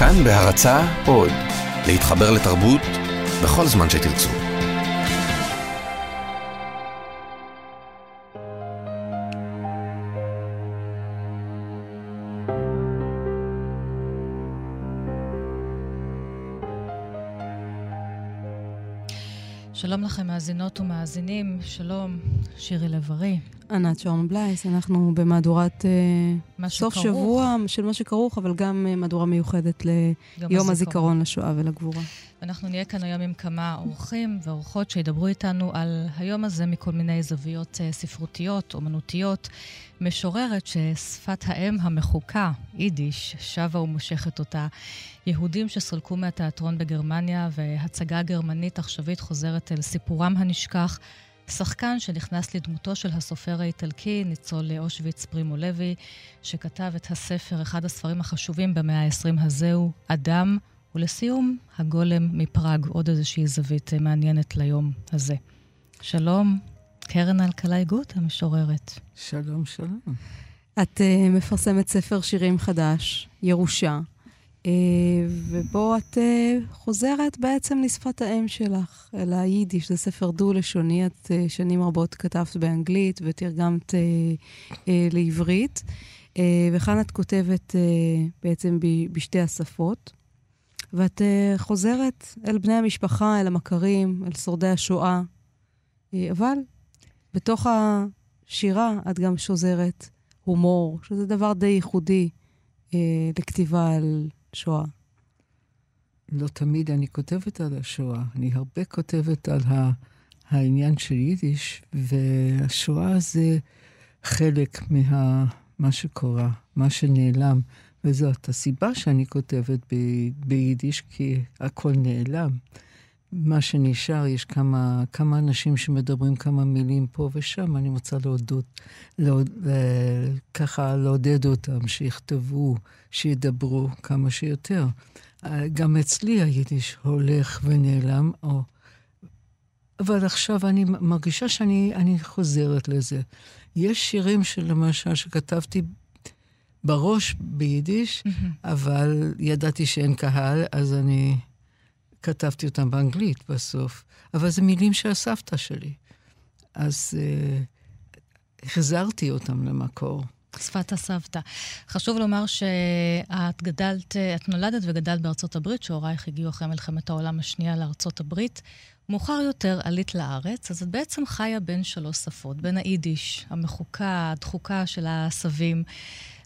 כאן בהרצה עוד, להתחבר לתרבות בכל זמן שתרצו. שלום לכם, מאזינות ומאזינים. שלום, שירי לב-ארי. ענת שרון בלייס, אנחנו במהדורת uh, סוף שכרוך. שבוע של מה שכרוך, אבל גם uh, מהדורה מיוחדת ליום הזיכרון לשואה ולגבורה. אנחנו נהיה כאן היום עם כמה אורחים ואורחות שידברו איתנו על היום הזה מכל מיני זוויות uh, ספרותיות, אומנותיות. משוררת ששפת האם המחוקה, יידיש, שבה ומושכת אותה. יהודים שסולקו מהתיאטרון בגרמניה והצגה גרמנית עכשווית חוזרת אל סיפורם הנשכח. שחקן שנכנס לדמותו של הסופר האיטלקי, ניצול אושוויץ פרימו לוי, שכתב את הספר, אחד הספרים החשובים במאה ה-20 הזהו, אדם, ולסיום, הגולם מפראג, עוד איזושהי זווית מעניינת ליום הזה. שלום, קרן אלקלעי גות, המשוררת. שלום, שלום. את uh, מפרסמת ספר שירים חדש, ירושה. אה, ובו את אה, חוזרת בעצם לשפת האם שלך, אל היידיש, זה ספר דו-לשוני, את אה, שנים רבות כתבת באנגלית ותרגמת לעברית, וכאן את כותבת בעצם בשתי השפות, ואת חוזרת אל בני המשפחה, אל המכרים, אל שורדי השואה, אבל בתוך השירה את גם שוזרת הומור, שזה דבר די ייחודי לכתיבה על... שואה? לא תמיד אני כותבת על השואה. אני הרבה כותבת על ה... העניין של יידיש, והשואה זה חלק מה... מה שקורה, מה שנעלם. וזאת הסיבה שאני כותבת ב... ביידיש, כי הכל נעלם. מה שנשאר, יש כמה, כמה אנשים שמדברים כמה מילים פה ושם, אני רוצה להודות, לעוד, אה, ככה לעודד אותם, שיכתבו, שידברו כמה שיותר. אה, גם אצלי היידיש הולך ונעלם, או... אבל עכשיו אני מרגישה שאני חוזרת לזה. יש שירים שלמשל שכתבתי בראש ביידיש, mm-hmm. אבל ידעתי שאין קהל, אז אני כתבתי אותם באנגלית בסוף, אבל זה מילים של הסבתא שלי. אז uh, החזרתי אותם למקור. שפת הסבתא. חשוב לומר שאת גדלת, את נולדת וגדלת בארצות הברית, שהורייך הגיעו אחרי מלחמת העולם השנייה לארצות הברית. מאוחר יותר עלית לארץ, אז את בעצם חיה בין שלוש שפות, בין היידיש, המחוקה, הדחוקה של הסבים,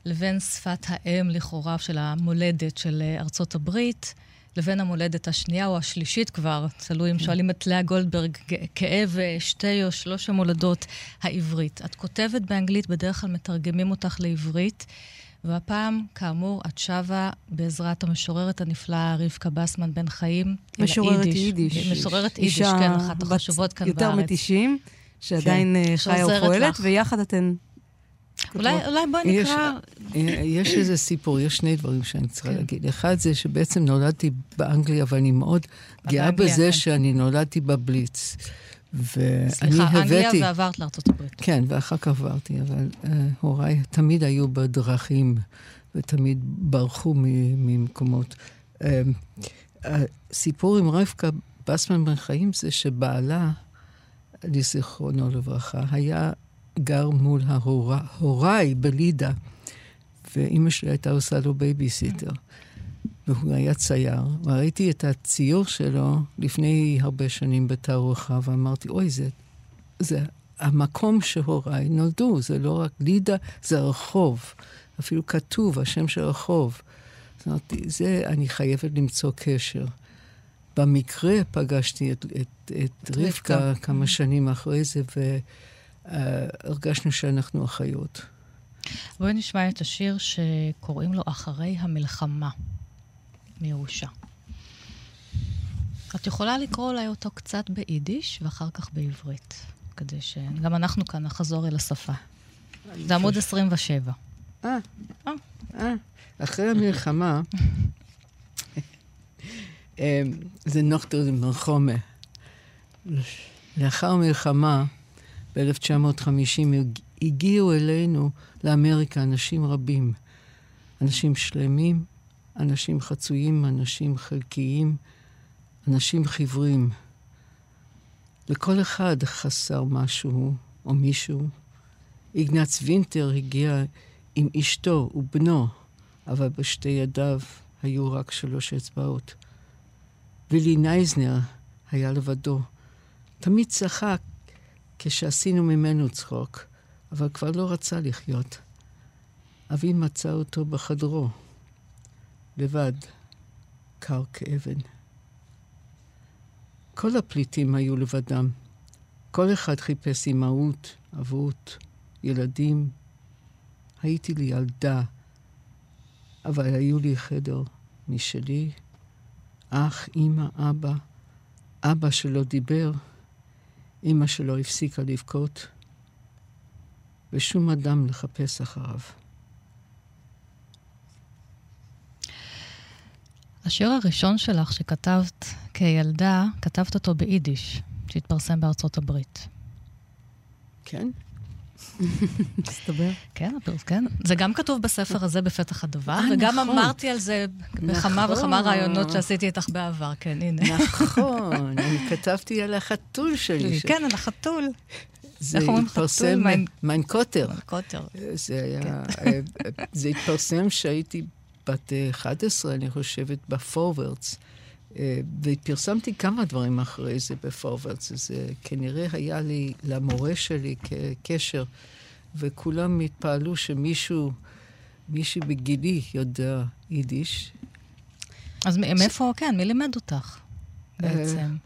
לבין שפת האם לכאורה של המולדת של ארצות הברית. לבין המולדת השנייה או השלישית כבר, תלוי אם שואלים את לאה גולדברג, כאב שתי או שלוש המולדות העברית. את כותבת באנגלית, בדרך כלל מתרגמים אותך לעברית, והפעם, כאמור, את שבה בעזרת המשוררת הנפלאה רבקה בסמן בן חיים. משוררת יידיש. יידיש. משוררת יידיש, כן, אחת החשובות כאן בארץ. יותר מ-90, שעדיין כן. חיה ופועלת, ויחד אתן אולי, אולי בואי נקרא... יש איזה סיפור, יש שני דברים שאני צריכה כן. להגיד. אחד זה שבעצם נולדתי באנגליה, ואני מאוד גאה בזה כן. שאני נולדתי בבליץ. ואני סליחה, הבאתי... אנגליה ועברת לארצות הברית. כן, ואחר כך עברתי, אבל uh, הוריי תמיד היו בדרכים, ותמיד ברחו ממקומות. Uh, הסיפור עם רבקה בסמן בן חיים זה שבעלה, לזיכרונו לברכה, היה גר מול ההוריי בלידה, ואימא שלי הייתה עושה לו בייביסיטר. והוא היה צייר, וראיתי את הציור שלו לפני הרבה שנים בתערוכה, ואמרתי, אוי, זה, זה המקום שהוריי נולדו, זה לא רק לידה, זה הרחוב. אפילו כתוב, השם של הרחוב. אז אמרתי, זה, אני חייבת למצוא קשר. במקרה פגשתי את, את, את רבקה כמה שנים אחרי זה, ו... הרגשנו שאנחנו אחיות. בואי נשמע את השיר שקוראים לו אחרי המלחמה, מירושה. את יכולה לקרוא אולי אותו קצת ביידיש ואחר כך בעברית, כדי שגם אנחנו כאן נחזור אל השפה. זה עמוד 27. אה, אה, אה. אחרי המלחמה, זה נוכטר מלחומה. לאחר המלחמה, ב-1950 הגיעו אלינו, לאמריקה, אנשים רבים. אנשים שלמים, אנשים חצויים, אנשים חלקיים, אנשים חיוורים. לכל אחד חסר משהו או מישהו. איגנץ וינטר הגיע עם אשתו ובנו, אבל בשתי ידיו היו רק שלוש אצבעות. וילי נייזנר היה לבדו. תמיד צחק כשעשינו ממנו צחוק, אבל כבר לא רצה לחיות. אבי מצא אותו בחדרו, לבד, קר כאבן. כל הפליטים היו לבדם. כל אחד חיפש אימהות, אבות, ילדים. הייתי לי ילדה, אבל היו לי חדר משלי, אח, אמא, אבא, אבא שלא דיבר, אמא שלא הפסיקה לבכות, ושום אדם לחפש אחריו. השיר הראשון שלך שכתבת כילדה, כתבת אותו ביידיש, שהתפרסם בארצות הברית. כן? מסתבר. כן, כן. זה גם כתוב בספר הזה בפתח הדבר, אה, וגם נכון. אמרתי על זה בכמה נכון. וכמה ראיונות שעשיתי איתך בעבר, כן, הנה. נכון, אני כתבתי על החתול שלי. כן, על החתול. זה התפרסם, מײַן קאָטער. מײַן קאָטער. זה היה, כן. אה, זה התפרסם כשהייתי בת 11, אני חושבת, בפורוורטס. אה, ופרסמתי כמה דברים אחרי זה בפורוורטס. זה כנראה היה לי, למורה שלי, כקשר, וכולם התפעלו שמישהו, מישהו בגילי יודע יידיש. אז מאיפה, כן, מי לימד אותך בעצם?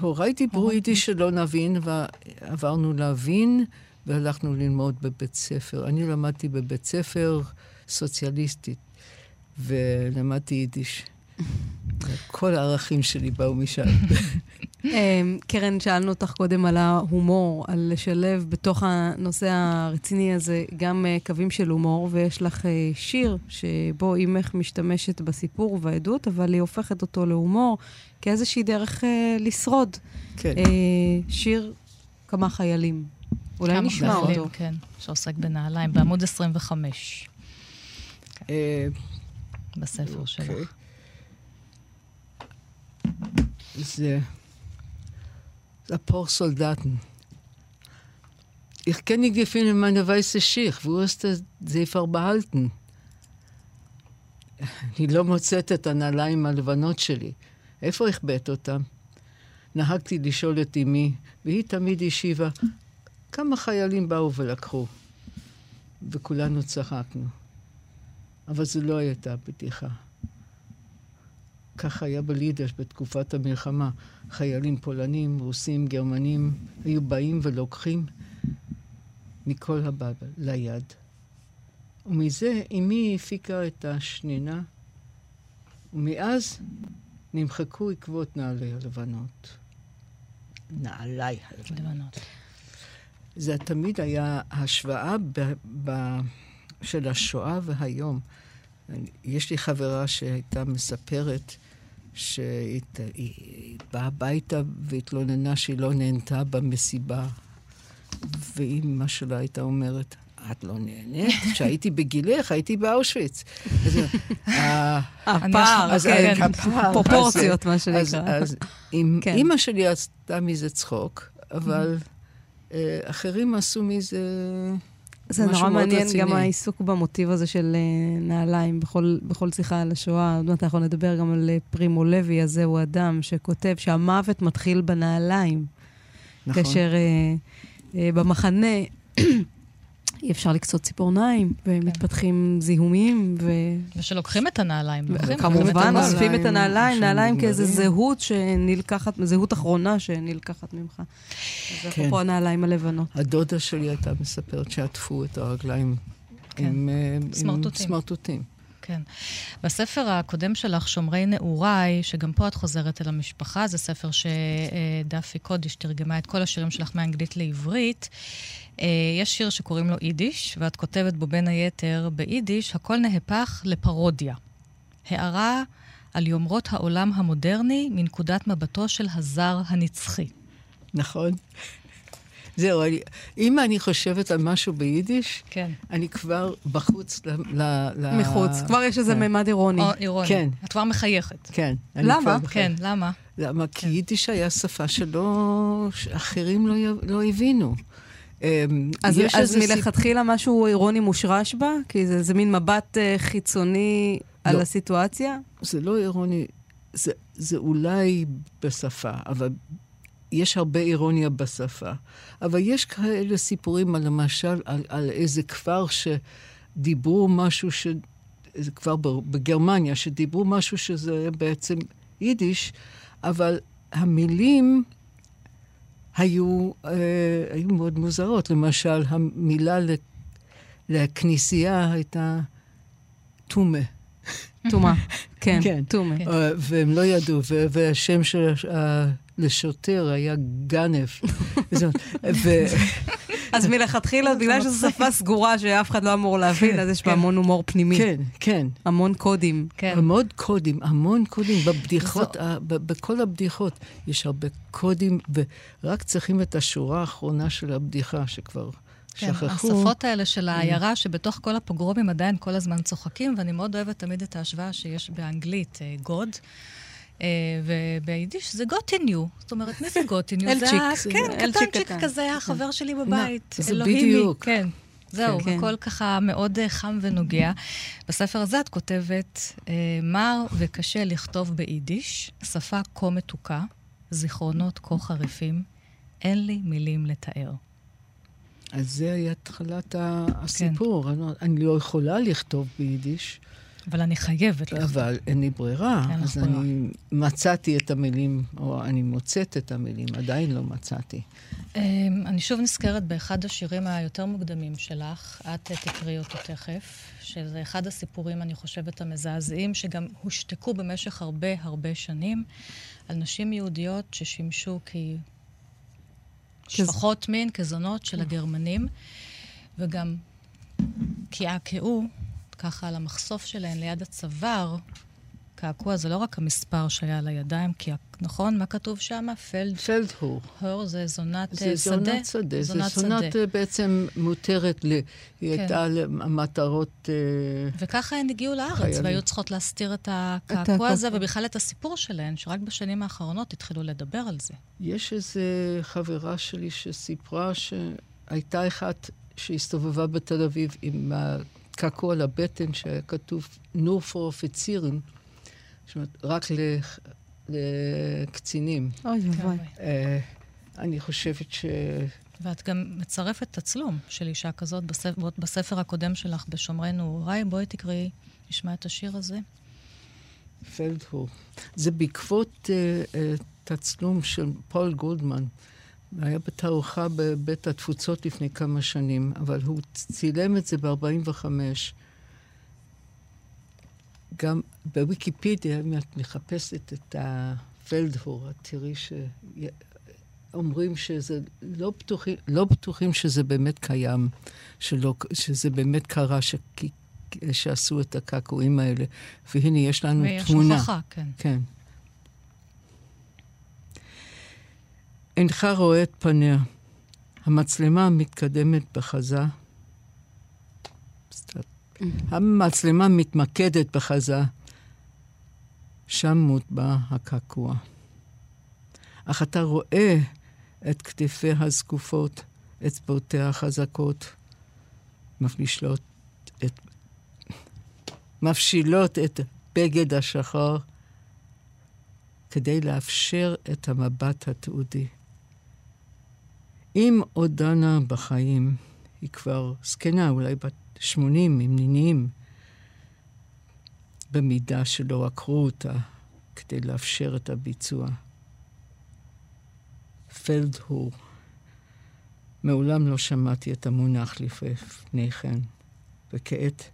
הוריי דיברו יידיש שלא נבין, ועברנו להבין, והלכנו ללמוד בבית ספר. אני למדתי בבית ספר סוציאליסטית, ולמדתי יידיש. כל הערכים שלי באו משם. אמ, קרן, שאלנו אותך קודם על ההומור, על לשלב בתוך הנושא הרציני הזה גם אה, קווים של הומור, ויש לך אה, שיר שבו אימך משתמשת בסיפור ובעדות, אבל היא הופכת אותו להומור כאיזושהי דרך אה, לשרוד. כן. שיר כמה חיילים. אולי נשמע אותו. כן, שעוסק בנעליים, בעמוד 25. בספר שלך. אוקיי. זה ein paar Soldaten. Ich kenne die Gefühle meiner weiße Schicht. Wo ist das sie verbehalten? אני לא מוצאת את הנעליים הלבנות שלי. איפה החבאת אותם? נהגתי לשאול את אמי, והיא תמיד השיבה, כמה חיילים באו ולקחו. וכולנו צחקנו. אבל זו לא הייתה בדיחה. כך היה בלידש בתקופת המלחמה. חיילים פולנים, רוסים, גרמנים, היו באים ולוקחים מכל הבבל ליד. ומזה אמי הפיקה את השנינה, ומאז נמחקו עקבות נעלי הלבנות. נעלי הלבנות. זה תמיד היה השוואה ב, ב, של השואה והיום. יש לי חברה שהייתה מספרת שהיא באה הביתה והתלוננה שהיא לא נהנתה במסיבה. ואימא שלה הייתה אומרת, את לא נהנית? כשהייתי בגילך, הייתי באושוויץ. הפער, כן, פרופורציות, מה שנקרא. אז כן. אימא שלי עשתה מזה צחוק, אבל אה, אחרים עשו מזה... זה נורא מעניין רציני. גם העיסוק במוטיב הזה של uh, נעליים בכל, בכל שיחה על השואה. עוד מעט אנחנו נדבר גם על uh, פרימו לוי הזה, הוא אדם שכותב שהמוות מתחיל בנעליים. נכון. כאשר uh, uh, במחנה אי אפשר לקצות ציפורניים, ומתפתחים כן. זיהומים, ו... ושלוקחים את הנעליים. כמובן, אוספים את הנעליים, נעליים כאיזו זהות שנלקחת, זהות אחרונה שנלקחת ממך. אז כן. אפרופו הנעליים הלבנות. הדודה שלי הייתה מספרת שעטפו את הרגליים כן. עם, אה, סמרטוטים. עם סמרטוטים. כן. בספר הקודם שלך, שומרי נעוריי, שגם פה את חוזרת אל המשפחה, זה ספר שדפי קודיש תרגמה את כל השירים שלך מאנגלית לעברית. אה, יש שיר שקוראים לו יידיש, ואת כותבת בו בין היתר ביידיש, הכל נהפך לפרודיה. הערה על יומרות העולם המודרני מנקודת מבטו של הזר הנצחי. נכון. זהו, אני, אם אני חושבת על משהו ביידיש, כן. אני כבר בחוץ ל... ל, ל מחוץ. כבר יש איזה כן. ממד אירוני. או אירוני. כן. את כבר מחייכת. כן. אני למה? כבר. כן, למה? למה? כי יידיש היה שפה שלא... שאחרים לא, י- לא הבינו. אמ, אז, יש אז איזה סיפ- מלכתחילה משהו אירוני מושרש בה? כי זה, זה מין מבט אה, חיצוני על לא. הסיטואציה? זה לא אירוני, זה, זה אולי בשפה, אבל יש הרבה אירוניה בשפה. אבל יש כאלה סיפורים, על, למשל, על, על איזה כפר שדיברו משהו ש... זה כבר ב- בגרמניה, שדיברו משהו שזה בעצם יידיש, אבל המילים היו, אה, היו מאוד מוזרות. למשל, המילה לכנסייה הייתה טומא. טומאה. כן, כן. טומאה. כן. אה, והם לא ידעו, והשם של ה- לשוטר היה גנב. אז מלכתחילה, בגלל שזו שפה סגורה שאף אחד לא אמור להבין, אז יש בה כן. המון הומור פנימי. כן, כן. המון קודים. כן. המון קודים, המון קודים בבדיחות, בכל הבדיחות יש הרבה קודים, ורק צריכים את השורה האחרונה של הבדיחה, שכבר כן, שכחו. השפות האלה של העיירה, שבתוך כל הפוגרומים עדיין כל הזמן צוחקים, ואני מאוד אוהבת תמיד את ההשוואה שיש באנגלית, גוד. וביידיש זה גוטיניו. זאת אומרת, מי זה גוטיניו? אלצ'יק. כן, אלצ'יק קטנצ'יק. כזה, החבר שלי בבית. זה. בדיוק. כן. זהו, כן. הכל ככה מאוד אה, חם ונוגע. בספר הזה את כותבת, אה, מר וקשה לכתוב ביידיש, שפה כה מתוקה, זיכרונות כה חריפים, אין לי מילים לתאר. אז זה היה התחלת ה- הסיפור. אני לא- אני לא יכולה לכתוב ביידיש, אבל אני חייבת לכתוב. אבל אין לי ברירה. אין לך אז ברירה. אני מצאתי את המילים, או אני מוצאת את המילים, עדיין לא מצאתי. אמ, אני שוב נזכרת באחד השירים היותר מוקדמים שלך, את אה, תקראי אותו תכף, שזה אחד הסיפורים, אני חושבת, המזעזעים, שגם הושתקו במשך הרבה הרבה שנים, על נשים יהודיות ששימשו כשפחות מין, כזונות של הגרמנים, וגם קעקעו, ככה על המחשוף שלהן ליד הצוואר, קעקוע זה לא רק המספר שהיה על הידיים, כי, נכון? מה כתוב שם? פלד פלדהור. הור זה זונת זה אה, שדה. זונת שדה. זה זונת זונת שדה. בעצם מותרת ל... היא כן. הייתה למטרות... אה, וככה הן הגיעו לארץ, חיילים. והיו צריכות להסתיר את הקעקוע הקעקוע. הזה, ובכלל את הסיפור שלהן, שרק בשנים האחרונות התחילו לדבר על זה. יש איזו חברה שלי שסיפרה שהייתה אחת שהסתובבה בתל אביב עם הקעקוע על הבטן שהיה כתוב נור פור אופיצירן, זאת אומרת, רק לקצינים. אוי ואבוי. אה, אני חושבת ש... ואת גם מצרפת תצלום של אישה כזאת בספר, בספר הקודם שלך, בשומרי נעוריי. בואי תקראי, נשמע את השיר הזה. פלדהור. זה בעקבות אה, אה, תצלום של פול גולדמן. היה בתערוכה בבית התפוצות לפני כמה שנים, אבל הוא צילם את זה ב-45. גם בוויקיפדיה, אם את מחפשת את הפלדהור, את תראי שאומרים שזה לא בטוחים, לא בטוחים שזה באמת קיים, שלא, שזה באמת קרה, ש... שעשו את הקעקועים האלה. והנה, יש לנו ויש תמונה. הוכחה, כן. כן. אינך רואה את פניה. המצלמה המתקדמת בחזה. המצלמה מתמקדת בחזה. שם מוטבע הקעקוע. אך אתה רואה את כתפיה הזקופות, אצבעותיה החזקות, מפלישות את... מפשילות את בגד השחור כדי לאפשר את המבט התיעודי. אם עודנה בחיים, היא כבר זקנה, אולי בת 80, עם נינים, במידה שלא עקרו אותה כדי לאפשר את הביצוע. פלדהור. מעולם לא שמעתי את המונח לפני כן, וכעת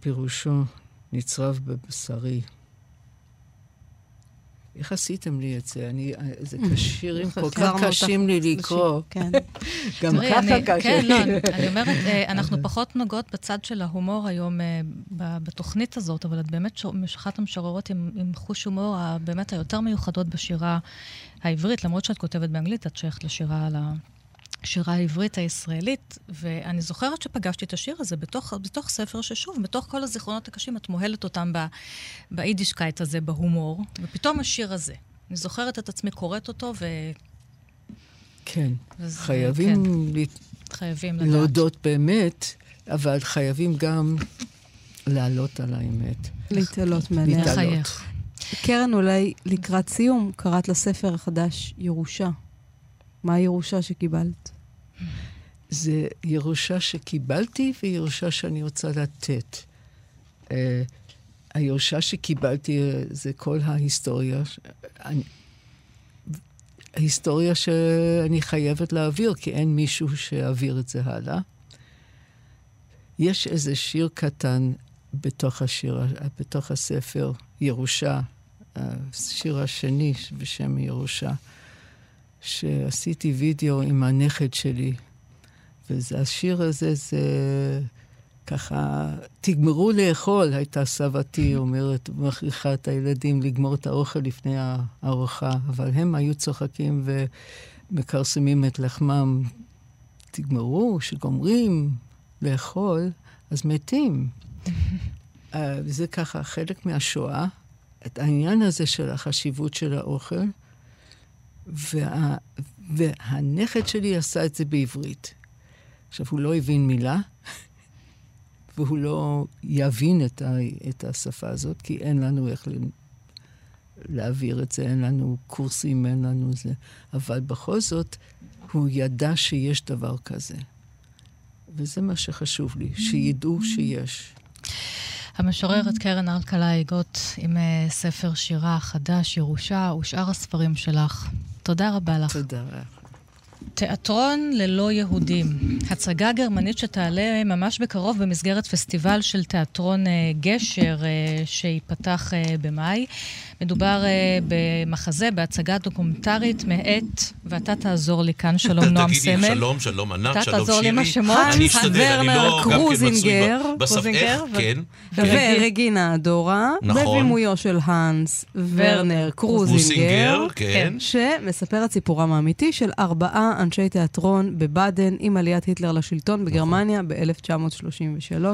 פירושו נצרב בבשרי. איך עשיתם לי את זה? אני, זה שירים כל כך קשים לי לקרוא. כן. גם ככה קשה. כן, לא, אני- אומרת, אה, אנחנו פחות נוגעות בצד של ההומור היום אה, בתוכנית הזאת, אבל את באמת אחת המשוררות עם חוש הומור באמת היותר מיוחדות בשירה העברית, למרות שאת כותבת באנגלית, את שייכת לשירה על ה... השירה העברית הישראלית, ואני זוכרת שפגשתי את השיר הזה בתוך, בתוך ספר ששוב, בתוך כל הזיכרונות הקשים, את מוהלת אותם ביידישקייט הזה, בהומור, ופתאום השיר הזה. אני זוכרת את עצמי קוראת אותו, ו... כן, וזה, חייבים, כן. ל... חייבים לדעת. להודות באמת, אבל חייבים גם לעלות על האמת. להתעלות מעליה. לחייך. קרן, אולי לקראת סיום, קראת לספר החדש ירושה. מה הירושה שקיבלת? זה ירושה שקיבלתי וירושה שאני רוצה לתת. Uh, הירושה שקיבלתי uh, זה כל ההיסטוריה. אני, ההיסטוריה שאני חייבת להעביר, כי אין מישהו שיעביר את זה הלאה. יש איזה שיר קטן בתוך השיר, בתוך הספר, ירושה, השיר השני בשם ירושה, שעשיתי וידאו עם הנכד שלי. והשיר הזה זה ככה, תגמרו לאכול, הייתה סבתי אומרת, מכריחה את הילדים לגמור את האוכל לפני הארוחה, אבל הם היו צוחקים ומכרסמים את לחמם. תגמרו, כשגומרים לאכול, אז מתים. אה, זה ככה חלק מהשואה, את העניין הזה של החשיבות של האוכל, וה, והנכד שלי עשה את זה בעברית. עכשיו, הוא לא הבין מילה, והוא לא יבין את, ה, את השפה הזאת, כי אין לנו איך להעביר את זה, אין לנו קורסים, אין לנו זה. אבל בכל זאת, הוא ידע שיש דבר כזה. וזה מה שחשוב לי, שידעו שיש. המשוררת קרן אלקלעי גות עם אה, ספר שירה חדש, ירושה, ושאר הספרים שלך. תודה רבה לך. תודה. תיאטרון ללא יהודים, הצגה גרמנית שתעלה ממש בקרוב במסגרת פסטיבל של תיאטרון אה, גשר אה, שייפתח במאי. מדובר uh, במחזה, בהצגה דוקומנטרית מאת, ואתה תעזור לי כאן, שלום נועם סמל. תגידי שלום, שלום ענת, שלום שירי. אתה תעזור לי עם השמות. אני אשתדל, אני לא גם כן מצוי בסוף. איך, כן. ורגינה דורה, נכון. בבימויו של האנס ורנר קרוזינגר, כן. שמספר את סיפורם האמיתי של ארבעה אנשי תיאטרון בבאדן עם עליית היטלר לשלטון בגרמניה ב-1933.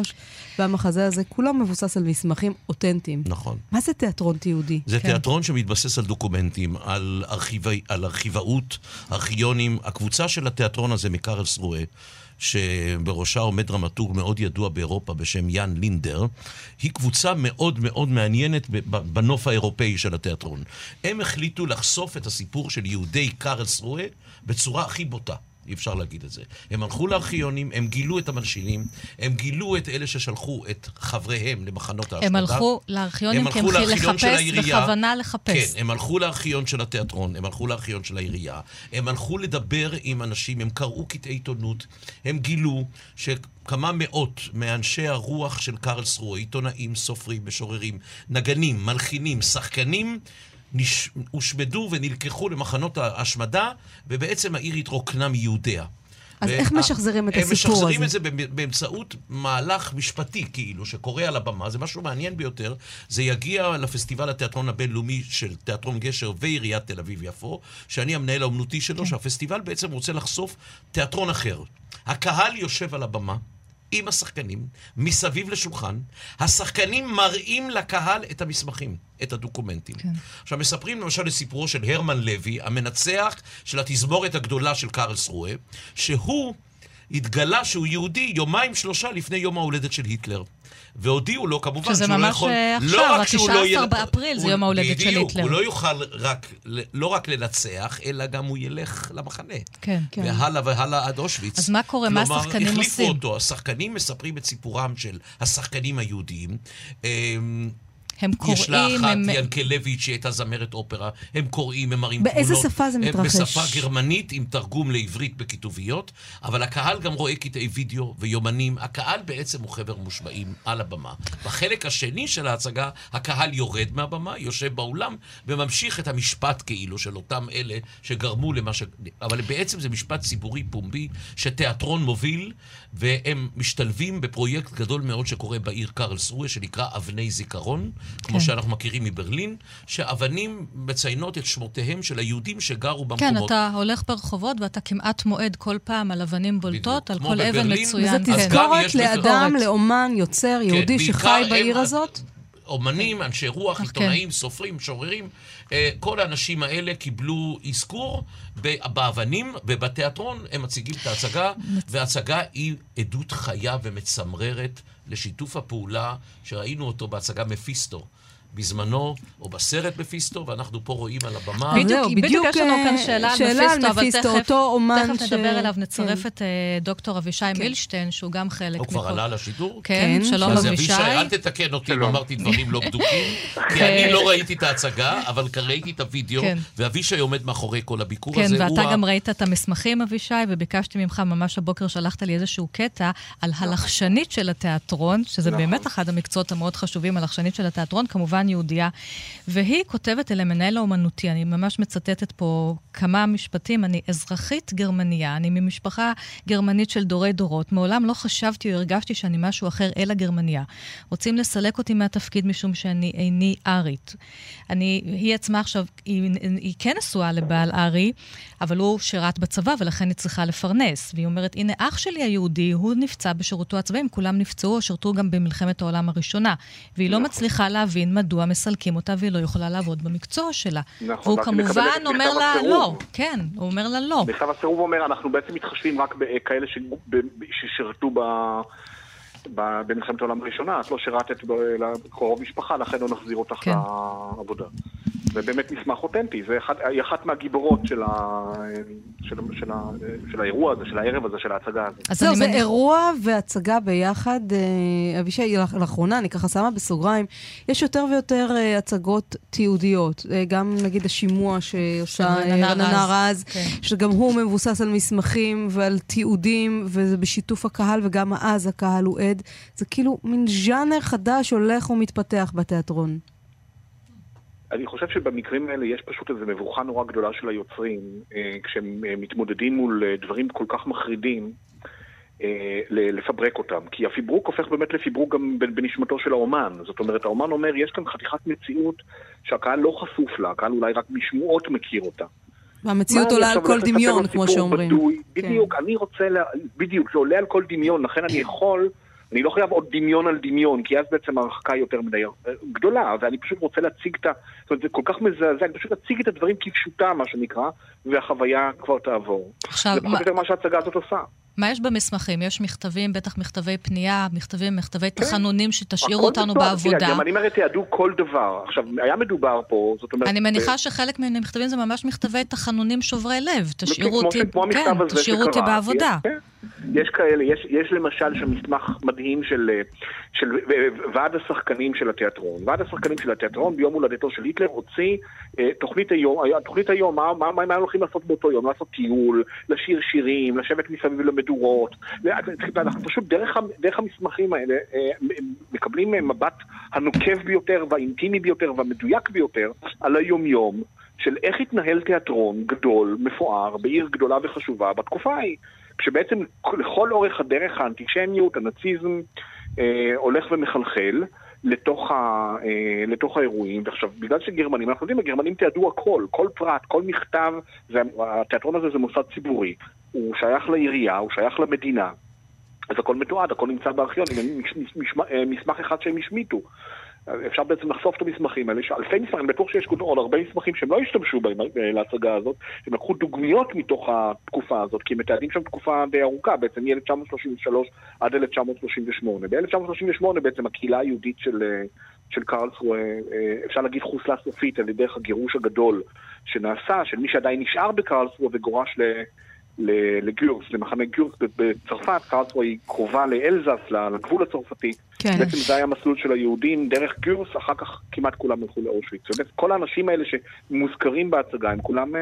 והמחזה הזה כולו מבוסס על מסמכים אותנטיים. נכון. מה זה תיאטרון תיעודי? זה כן. תיאטרון שמתבסס על דוקומנטים, על, ארכיבי, על ארכיבאות, ארכיונים. הקבוצה של התיאטרון הזה מקרלסרואה, שבראשה עומד דרמטורג מאוד ידוע באירופה בשם יאן לינדר, היא קבוצה מאוד מאוד מעניינת בנוף האירופאי של התיאטרון. הם החליטו לחשוף את הסיפור של יהודי קרלסרואה בצורה הכי בוטה. אי אפשר להגיד את זה. הם הלכו לארכיונים, הם גילו את המלשינים, הם גילו את אלה ששלחו את חבריהם למחנות ההשמדה. הם הלכו לארכיונים כי הם לחפש, בכוונה לחפש. כן, הם הלכו לארכיון של התיאטרון, הם הלכו לארכיון של העירייה, הם הלכו לדבר עם אנשים, הם קראו קטעי עיתונות, הם גילו ש... כמה מאות מאנשי הרוח של קרלסרוה, עיתונאים, סופרים, משוררים, נגנים, מלחינים, שחקנים, נש... הושמדו ונלקחו למחנות ההשמדה, ובעצם העיר התרוקנה מיהודיה. אז איך משחזרים את הסיפור הזה? הם משחזרים את זה באמצעות מהלך משפטי, כאילו, שקורה על הבמה. זה משהו מעניין ביותר. זה יגיע לפסטיבל התיאטרון הבינלאומי של תיאטרון גשר ועיריית תל אביב-יפו, שאני המנהל האומנותי שלו, כן. שהפסטיבל בעצם רוצה לחשוף תיאטרון אחר. הקהל יושב על הבמה. עם השחקנים, מסביב לשולחן. השחקנים מראים לקהל את המסמכים, את הדוקומנטים. כן. עכשיו, מספרים למשל לסיפורו של הרמן לוי, המנצח של התזמורת הגדולה של קרלסרואה, שהוא התגלה שהוא יהודי יומיים שלושה לפני יום ההולדת של היטלר. והודיעו לו כמובן שהוא לא יכול... שזה ממש עכשיו, ה-19 לא באפריל זה יום ההולדת של היטלר. הוא לא יוכל רק, לא רק לנצח, אלא גם הוא ילך למחנה. כן, כן. והלאה והלאה עד אושוויץ. אז מה קורה? מה השחקנים עושים? כלומר, החליפו אותו. השחקנים מספרים את סיפורם של השחקנים היהודים. הם קוראים... יש לה אחת, הם... ינקלביץ', שהיא הייתה זמרת אופרה, הם קוראים, הם מראים תמונות. באיזה שפה זה מתרחש? בשפה גרמנית עם תרגום לעברית בכתוביות, אבל הקהל גם רואה קטעי וידאו ויומנים. הקהל בעצם הוא חבר מושבעים על הבמה. בחלק השני של ההצגה, הקהל יורד מהבמה, יושב באולם, וממשיך את המשפט כאילו של אותם אלה שגרמו למה ש... אבל בעצם זה משפט ציבורי פומבי, שתיאטרון מוביל, והם משתלבים בפרויקט גדול מאוד שקורה בעיר קרלסרואה, שנקרא אבני זיכרון. כמו שאנחנו מכירים מברלין, שאבנים מציינות את שמותיהם של היהודים שגרו במקומות. כן, אתה הולך ברחובות ואתה כמעט מועד כל פעם על אבנים בולטות, על כל אבן מצוין. וזה אז גם תזכורת לאדם, ביקורת. לאומן, יוצר, כן, יהודי בעיקר שחי הם- בעיר הזאת? אומנים, אנשי רוח, כן. עיתונאים, סופרים, משוררים, אה, כל האנשים האלה קיבלו אזכור באבנים ובתיאטרון, הם מציגים את ההצגה, וההצגה היא עדות חיה ומצמררת לשיתוף הפעולה שראינו אותו בהצגה מפיסטו. בזמנו, או בסרט מפיסטו, ואנחנו פה רואים על הבמה. בדיוק, בדיוק בדיוק, יש לנו כאן אה, שאלה על שאלה על מפיסטו, אבל תכף, תכף ש- נדבר אליו, כן. נצרף את אה, דוקטור אבישי מילשטיין, שהוא גם חלק הוא כבר עלה לשידור? כן, כן, שלום אז אבישי. אבישי, אל תתקן אותי אם. אמרתי דברים לא בדוקים, כי אני לא ראיתי את ההצגה, אבל ראיתי את הוידאו, כן. ואבישי עומד מאחורי כל הביקור כן, הזה. ואתה הוא ה- גם ראית את המסמכים, אבישי, וביקשתי ממך, ממש הבוקר שלחת לי איזשהו קטע על הלחשנית של התיאטרון, שזה נכון. באמת אחד המקצועות המאוד חשובים, הלחשנית של התיאטרון, כמובן יהודייה. והיא כותבת אל המנהל האומנותי, אני ממש מצטטת פה כמה משפטים, אני אזרחית גרמניה, אני ממשפחה גרמנית של דורי דורות, מעולם לא חשבתי או הרגשתי שאני משהו אחר אלא גרמניה. רוצים לסלק אותי מהתפקיד משום שאני איני ארית. אני, היא עצמה עכשיו, היא, היא כן נשואה לבעל ארי, אבל הוא שירת בצבא ולכן היא צריכה לפרנס. והיא אומרת, הנה אח שלי היהודי, הוא נפצע בשירותו הצבאי, הם כולם נפצעו או שירתו גם במלחמת העולם הראשונה. והיא לא מצליחה להבין מדוע מסלקים אותה והיא לא יכולה לעבוד במקצוע שלה. נכון, והוא כמובן אומר לה הסירוב. לא. כן, הוא אומר לה לא. מכתב הסירוב אומר, אנחנו בעצם מתחשבים רק בכאלה ש- ששירתו ב... במלחמת העולם הראשונה, את לא שירתת ב- לקרוב משפחה, לכן לא נחזיר אותך כן. לעבודה. זה באמת מסמך אותנטי, זה אחד, היא אחת מהגיבורות של, ה, של, של, ה, של האירוע הזה, של הערב הזה, של ההצגה הזאת. אז זהו, זה אירוע והצגה ביחד. אה, אבישי, לאח- לאחרונה, אני ככה שמה בסוגריים, יש יותר ויותר אה, הצגות תיעודיות. אה, גם נגיד השימוע שעושה רננה. רז, כן. שגם הוא מבוסס על מסמכים ועל תיעודים, וזה בשיתוף הקהל, וגם אז הקהל הוא עד. זה כאילו מין ז'אנר חדש הולך ומתפתח בתיאטרון. אני חושב שבמקרים האלה יש פשוט איזו מבוכה נורא גדולה של היוצרים, אה, כשהם אה, מתמודדים מול אה, דברים כל כך מחרידים, לפברק אותם. כי הפיברוק הופך באמת לפיברוק גם בנשמתו של האומן. זאת אומרת, האומן אומר, יש כאן חתיכת מציאות שהקהל לא חשוף לה, הקהל אולי רק משמועות מכיר אותה. והמציאות עולה על כל דמיון, כמו שאומרים. בדוי. כן. בדיוק, אני רוצה, לה... בדיוק, זה עולה על כל דמיון, לכן אני יכול, אני לא חייב עוד דמיון על דמיון, כי אז בעצם ההרחקה היא יותר מדי גדולה, ואני פשוט רוצה להציג את ה... זאת אומרת, זה כל כך מזעזע, אני פשוט אציג את הדברים כפשוטם, מה שנקרא, והחוויה כבר תעבור. עכשיו, זה מה- פחות או יותר מה שההצגה הזאת עושה. מה יש במסמכים? יש מכתבים, בטח מכתבי פנייה, מכתבים, מכתבי תחנונים שתשאירו אותנו מתועד. בעבודה. תראה, הגרמנים הרי תיעדו כל דבר. עכשיו, היה מדובר פה, זאת אומרת... אני מניחה שחלק מן המכתבים זה ממש מכתבי תחנונים שוברי לב. תשאירו כמו אותי, כן, תשאירו אותי. בעבודה. כן. יש כאלה, יש, יש למשל שם מסמך מדהים של, אה, של ועד השחקנים של התיאטרון. ועד השחקנים של התיאטרון ביום הולדתו של היטלר הוציא אה, תוכנית היום, היה- תוכנית היום, מה, מה, מה, מה הם הולכים לעשות באותו יום? לעשות טיול, לשיר שירים, לשבת מסביב למדורות. אנחנו פשוט דרך, דרך המסמכים האלה אה, מקבלים מבט הנוקב ביותר והאינטימי ביותר והמדויק ביותר על היומיום. של איך התנהל תיאטרון גדול, מפואר, בעיר גדולה וחשובה בתקופה ההיא. כשבעצם לכל אורך הדרך האנטישמיות, הנאציזם, אה, הולך ומחלחל לתוך, ה, אה, לתוך האירועים. ועכשיו, בגלל שגרמנים, אנחנו יודעים, הגרמנים תיעדו הכל, כל פרט, כל מכתב, זה, התיאטרון הזה זה מוסד ציבורי. הוא שייך לעירייה, הוא שייך למדינה. אז הכל מתועד, הכל נמצא בארכיון, אה, מסמך אחד שהם השמיטו. אפשר בעצם לחשוף את המסמכים האלה, שאלפי מסמכים, אני בטוח שיש עוד הרבה מסמכים שהם לא השתמשו בהם אה, להצגה הזאת, הם לקחו דוגמיות מתוך התקופה הזאת, כי הם מתעדים שם תקופה די ארוכה, בעצם מ-1933 עד 1938. ב-1938 בעצם הקהילה היהודית של, אה, של קרלסרואה, אה, אפשר להגיד חוסלה סופית על ידי הגירוש הגדול שנעשה, של מי שעדיין נשאר בקרלסרואה וגורש ל... לגיורס, למחנה גיורס בצרפת, קרלסרואה היא קרובה לאלזס, לגבול הצרפתי. כן. בעצם זה היה המסלול של היהודים דרך גיורס, אחר כך כמעט כולם הלכו לאושוויץ. כל האנשים האלה שמוזכרים בהצגה, הם כולם אה,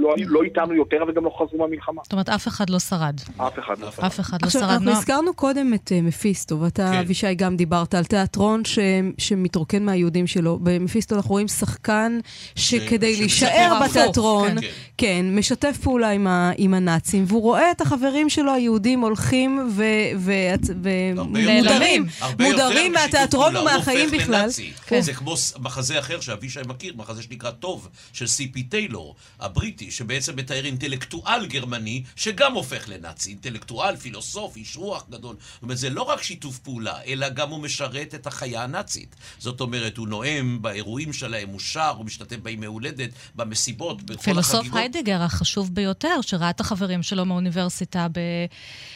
לא, לא איתנו יותר וגם לא חזרו מהמלחמה. זאת אומרת, אף אחד לא שרד. אף אחד לא. אף אחד לא עכשיו, שרד. אנחנו נועם, הזכרנו קודם את אה, מפיסטו, ואתה, כן. אבישי, גם דיברת על תיאטרון ש- שמתרוקן מהיהודים שלו. במפיסטו אנחנו רואים שחקן שכדי ש- להישאר בתיאטרון, כן. כן. כן, משתף פעולה עם, ה, עם הנאצים, והוא רואה את החברים שלו היהודים הולכים ו- ו- הרבה ומודרים, נעלמים, מודרים מהתיאטרון ומהחיים בכלל. כן. זה כמו מחזה אחר שאבישי מכיר, מחזה שנקרא טוב, של סי.פי טיילור, הבריטי, שבעצם מתאר אינטלקטואל גרמני, שגם הופך לנאצי. אינטלקטואל, פילוסוף, איש רוח גדול. זאת אומרת, זה לא רק שיתוף פעולה, אלא גם הוא משרת את החיה הנאצית. זאת אומרת, הוא נואם באירועים שלהם, הוא שר, הוא משתתף בימי הולדת, במסיבות, בכל פילוסוף החגיגות. היידיגר החשוב ביותר, שראה את החברים שלו מהאוניברסיטה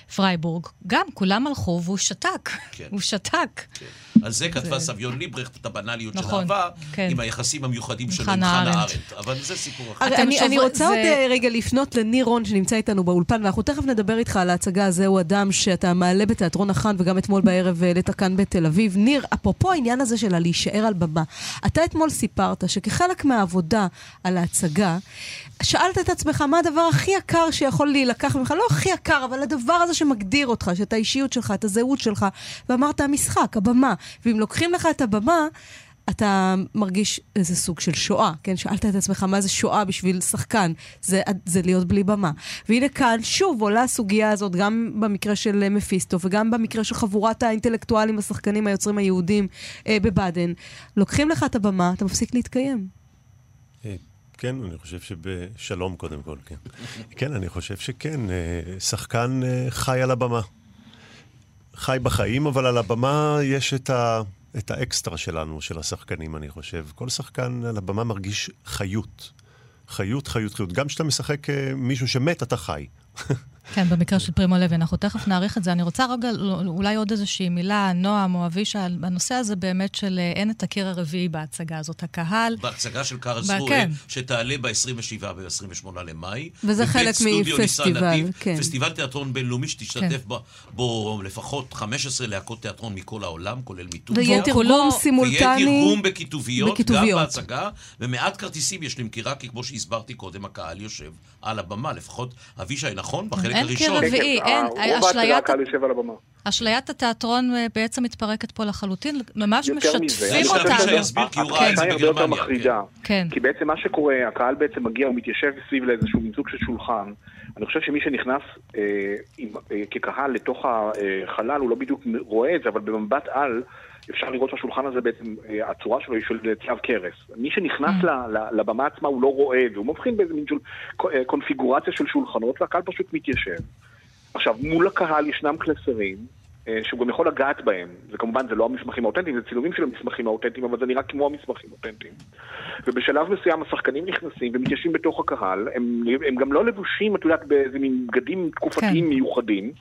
בפרייבורג, גם כולם הלכו והוא שתק. כן. הוא שתק. כן. על זה כתבה סביון ליברכט את הבנאליות של נכון, אהבה, כן. עם היחסים המיוחדים שלו עם חנה ארנדט. אבל זה סיפור אחר. אני, רוצה עוד אה, רגע לפנות לניר רון שנמצא איתנו באולפן, ואנחנו תכף נדבר איתך על ההצגה זהו אדם שאתה מעלה בתיאטרון החאן וגם אתמול בערב העלית כאן בתל אביב. ניר, אפרופו העניין הזה של הלהישאר על במה, אתה אתמול סיפרת שכחלק מהעבודה על ההצגה, שאלת את עצמך מה הדבר הכי יקר שיכול להילקח ממך, לא הכי יקר, אבל הדבר הזה שמגדיר אותך, שאת האישיות שלך, את הזהות שלך, ואמרת המשחק, הבמה. ואם לוקחים לך את הבמה, אתה מרגיש איזה סוג של שואה, כן? שאלת את עצמך מה זה שואה בשביל שחקן, זה, זה להיות בלי במה. והנה כאן שוב עולה הסוגיה הזאת, גם במקרה של אה, מפיסטו וגם במקרה של חבורת האינטלקטואלים, השחקנים, היוצרים היהודים אה, בבאדן. לוקחים לך את הבמה, אתה מפסיק להתקיים. אה, כן, אני חושב שבשלום קודם כל, כן. כן, אני חושב שכן, אה, שחקן חי על הבמה. חי בחיים, אבל על הבמה יש את, ה, את האקסטרה שלנו, של השחקנים, אני חושב. כל שחקן על הבמה מרגיש חיות. חיות, חיות, חיות. גם כשאתה משחק אה, מישהו שמת, אתה חי. כן, במקרה של פרימו לוי, אנחנו תכף נעריך את זה. אני רוצה רגע, לא- אולי עוד איזושהי מילה, נועם או אבישי, על הנושא הזה באמת של אה, אין את הקיר הרביעי בהצגה הזאת. הקהל, בהצגה של קארל סרואל, כן. שתעלה ב-27 וב-28 למאי. וזה בבית חלק סטודיו ניסן מפסטיבל, נתיב, כן. פסטיבל תיאטרון בינלאומי שתשתתף כן. בו- בו לפחות 15 להקות תיאטרון מכל העולם, כולל מטורקיה. ויהיה תרגום כולו- ויהיה סימולטני. תרגום בכיתוביות, בכיתוביות. גם בהצגה, ומעט כרטיסים יש למכירה, כי כמו שהסברתי קודם, הקהל יושב על הבמה, לפחות אבישי, נכון? בחלק אין הראשון. קיר רביעי. כן, אין, ההצגה אשליית- הקהל יושב על הבמה. אשליית התיאטרון אה, בעצם מתפרקת פה לחלוטין, ממש יותר מזה, אני משתפים חושב אותנו. יסביר, כי הוא ראה את זה התחושה היא הרבה יותר בגרמניה, מחרידה. כן. כי בעצם מה שקורה, הקהל בעצם מגיע, הוא מתיישב סביב לאיזשהו מיזוג של שולחן. אני חושב שמי שנכנס אה, עם, אה, כקהל לתוך החלל, הוא לא בדיוק רואה את זה, אבל במבט על, אפשר לראות שהשולחן הזה בעצם, אה, הצורה שלו היא של צלב קרס. מי שנכנס Mm. לבמה עצמה הוא לא רואה את זה, הוא מבחין באיזה מין אה, קונפיגורציה של שולחנות, והקהל פשוט מתיישב. עכשיו, מול הקהל ישנם קלסרים, אה, שהוא גם יכול לגעת בהם. וכמובן, זה לא המסמכים האותנטיים, זה צילומים של המסמכים האותנטיים, אבל זה נראה כמו המסמכים האותנטיים. ובשלב מסוים השחקנים נכנסים ומתיישבים בתוך הקהל, הם, הם גם לא לבושים, את יודעת, באיזה מין בגדים תקופתיים כן. מיוחדים,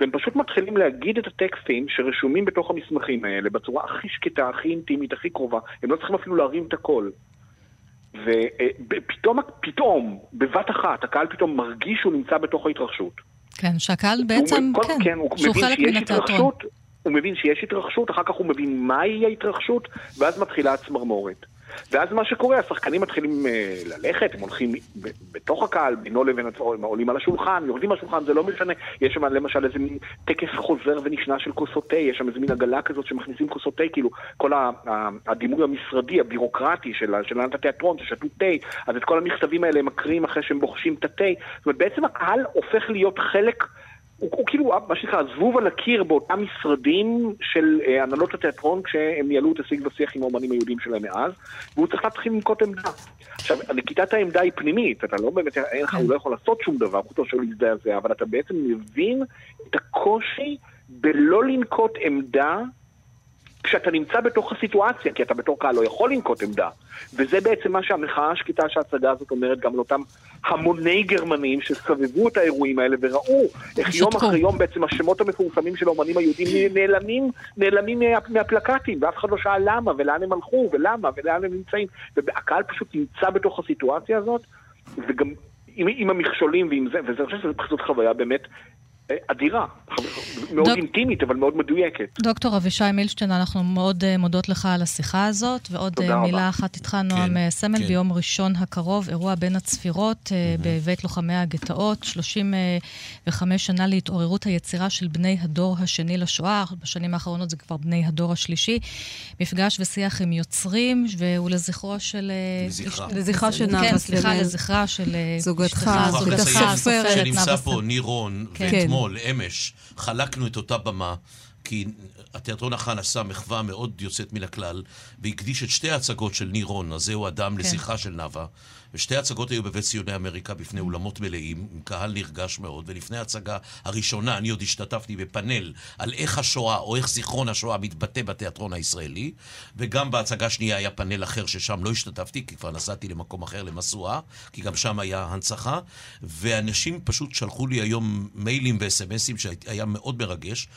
והם פשוט מתחילים להגיד את הטקסטים שרשומים בתוך המסמכים האלה בצורה הכי שקטה, הכי אינטימית, הכי קרובה. הם לא צריכים אפילו להרים את הקול. ופתאום, פתאום, בבת אחת, הקהל פתאום מרגיש שהוא נמצא בתוך ההתרחשות. כן, שהקהל הוא בעצם, מ- כן, כן, הוא שהוא חלק שיש מן התיאטרון. התרחשות, הוא מבין שיש התרחשות, אחר כך הוא מבין מהי ההתרחשות, ואז מתחילה הצמרמורת. ואז מה שקורה, השחקנים מתחילים אה, ללכת, הם הולכים בתוך הקהל, בינו לבין עצמו, הם עולים על השולחן, יורדים מהשולחן, זה לא משנה. יש שם למשל איזה מין טקס חוזר ונשנה של כוסות תה, יש שם איזה מין עגלה כזאת שמכניסים כוסות תה, כאילו כל ה- ה- הדימוי המשרדי, הבירוקרטי של הנהלת התיאטרון, ששתו תה, אז את כל המכתבים האלה הם מקריאים אחרי שהם בוחשים את התה. זאת אומרת, בעצם הקהל הופך להיות חלק... הוא, הוא כאילו, מה שנקרא, זבוב על הקיר באותם משרדים של אה, הנהלות התיאטרון כשהם ניהלו את השיג ושיח עם האומנים היהודים שלהם מאז, והוא צריך להתחיל לנקוט עמדה. עכשיו, נקיטת העמדה היא פנימית, אתה לא באמת, אין לך, הוא לא יכול לעשות שום דבר, חוץ מאשר להזדעזע, אבל אתה בעצם מבין את הקושי בלא לנקוט עמדה כשאתה נמצא בתוך הסיטואציה, כי אתה בתור קהל לא יכול לנקוט עמדה. וזה בעצם מה שהמחאה השקטה שההצגה הזאת אומרת גם לאותם המוני גרמנים שסבבו את האירועים האלה וראו איך יום. אחרי יום בעצם השמות המפורסמים של האומנים היהודים נעלמים, נעלמים מה, מהפלקטים, ואף אחד לא שאל למה, ולאן הם הלכו, ולמה, ולאן הם נמצאים. והקהל פשוט נמצא בתוך הסיטואציה הזאת, וגם עם, עם המכשולים ועם זה, וזה, אני חושב שזו פשוט חוויה באמת אדירה. מאוד דוק- אינטימית, אבל מאוד מדויקת. דוקטור אבישי מילשטיין, אנחנו מאוד אה, מודות לך על השיחה הזאת, ועוד אה, רבה. מילה אחת איתך, נועם כן, אה, סמל, כן. ביום ראשון הקרוב, אירוע בין הצפירות אה, בבית לוחמי הגטאות, 35 שנה להתעוררות היצירה של בני הדור השני לשואה, בשנים האחרונות זה כבר בני הדור השלישי, מפגש ושיח עם יוצרים, והוא לזכרו של... אה, לזכרה. לזכרה של כן, נאוה סליחה, סמל. לזכרה של אה, זוגתך, זוגתך, הסופרת, שנמצא פה סמל. ניר רון, כן. ואתמול, אמש, חלקנו את אותה במה. כי התיאטרון החאן עשה מחווה מאוד יוצאת מן הכלל, והקדיש את שתי ההצגות של ניר רון, הזהו אדם, כן. לשיחה של נאוה. ושתי ההצגות היו בבית ציוני אמריקה בפני אולמות מלאים, עם קהל נרגש מאוד, ולפני ההצגה הראשונה, אני עוד השתתפתי בפאנל על איך השואה, או איך זיכרון השואה מתבטא בתיאטרון הישראלי, וגם בהצגה השנייה היה פאנל אחר ששם לא השתתפתי, כי כבר נסעתי למקום אחר, למשואה, כי גם שם היה הנצחה, ואנשים פשוט שלחו לי היום מיילים וסמסים שהיה מאוד מרגש.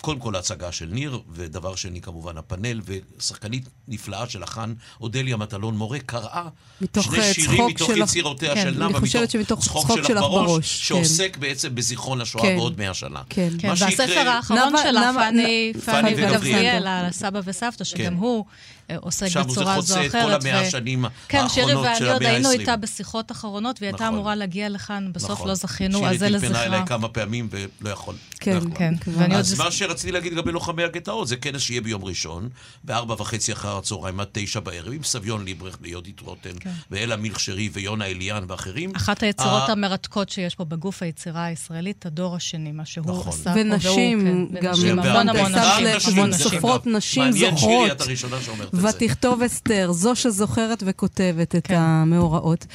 קודם כל ההצגה של ניר, ודבר שני כמובן הפאנל, ושחקנית נפלאה של החאן, אודליה מטלון מורה, קראה מתוך, שני אה, שירים צחוק מתוך שלך- יצירותיה כן, של נאוה, חושבת שמתוך צחוק שלך בראש, כן. שעוסק בעצם בזיכרון השואה כן. בעוד מאה שנה. כן. כן, והספר האחרון שלה, פאני וגבריאל. על הסבא וסבתא, שגם כן. הוא אה, עוסק שם זה בצורה זו חוצה או את כל אחרת. המאה ו- השנים כן, שירי האחרונות של ואני עוד המאה היינו. איתה בשיחות אחרונות, והיא הייתה נכון. אמורה להגיע לכאן, בסוף נכון. לא זכינו, אז זה שירי טלפנה לזכרה. אליי כמה פעמים ולא יכול. כן, לא יכול. כן, ואני עוד... אז מה שרציתי להגיד לגבי לוחמי הגטאות, זה כנס שיהיה ביום ראשון, בארבע וחצי אחר הצהריים עד תשע בערב, עם סביון ליברך ויהודית רוטן, כן. ואלה מילכשרי ויונה אליאן ואחרים. אחת היצירות המרתקות שיש פה בגוף היצירה הישראלית, הדור השני, מה שהוא נכון. עשה פה. ונשים, כן, גם והרבה המון המון נשים. סופרות נשים מעניין שירי, זוכרות. ותכתוב אסתר, זו שזוכרת וכותבת את כן. המאורעות.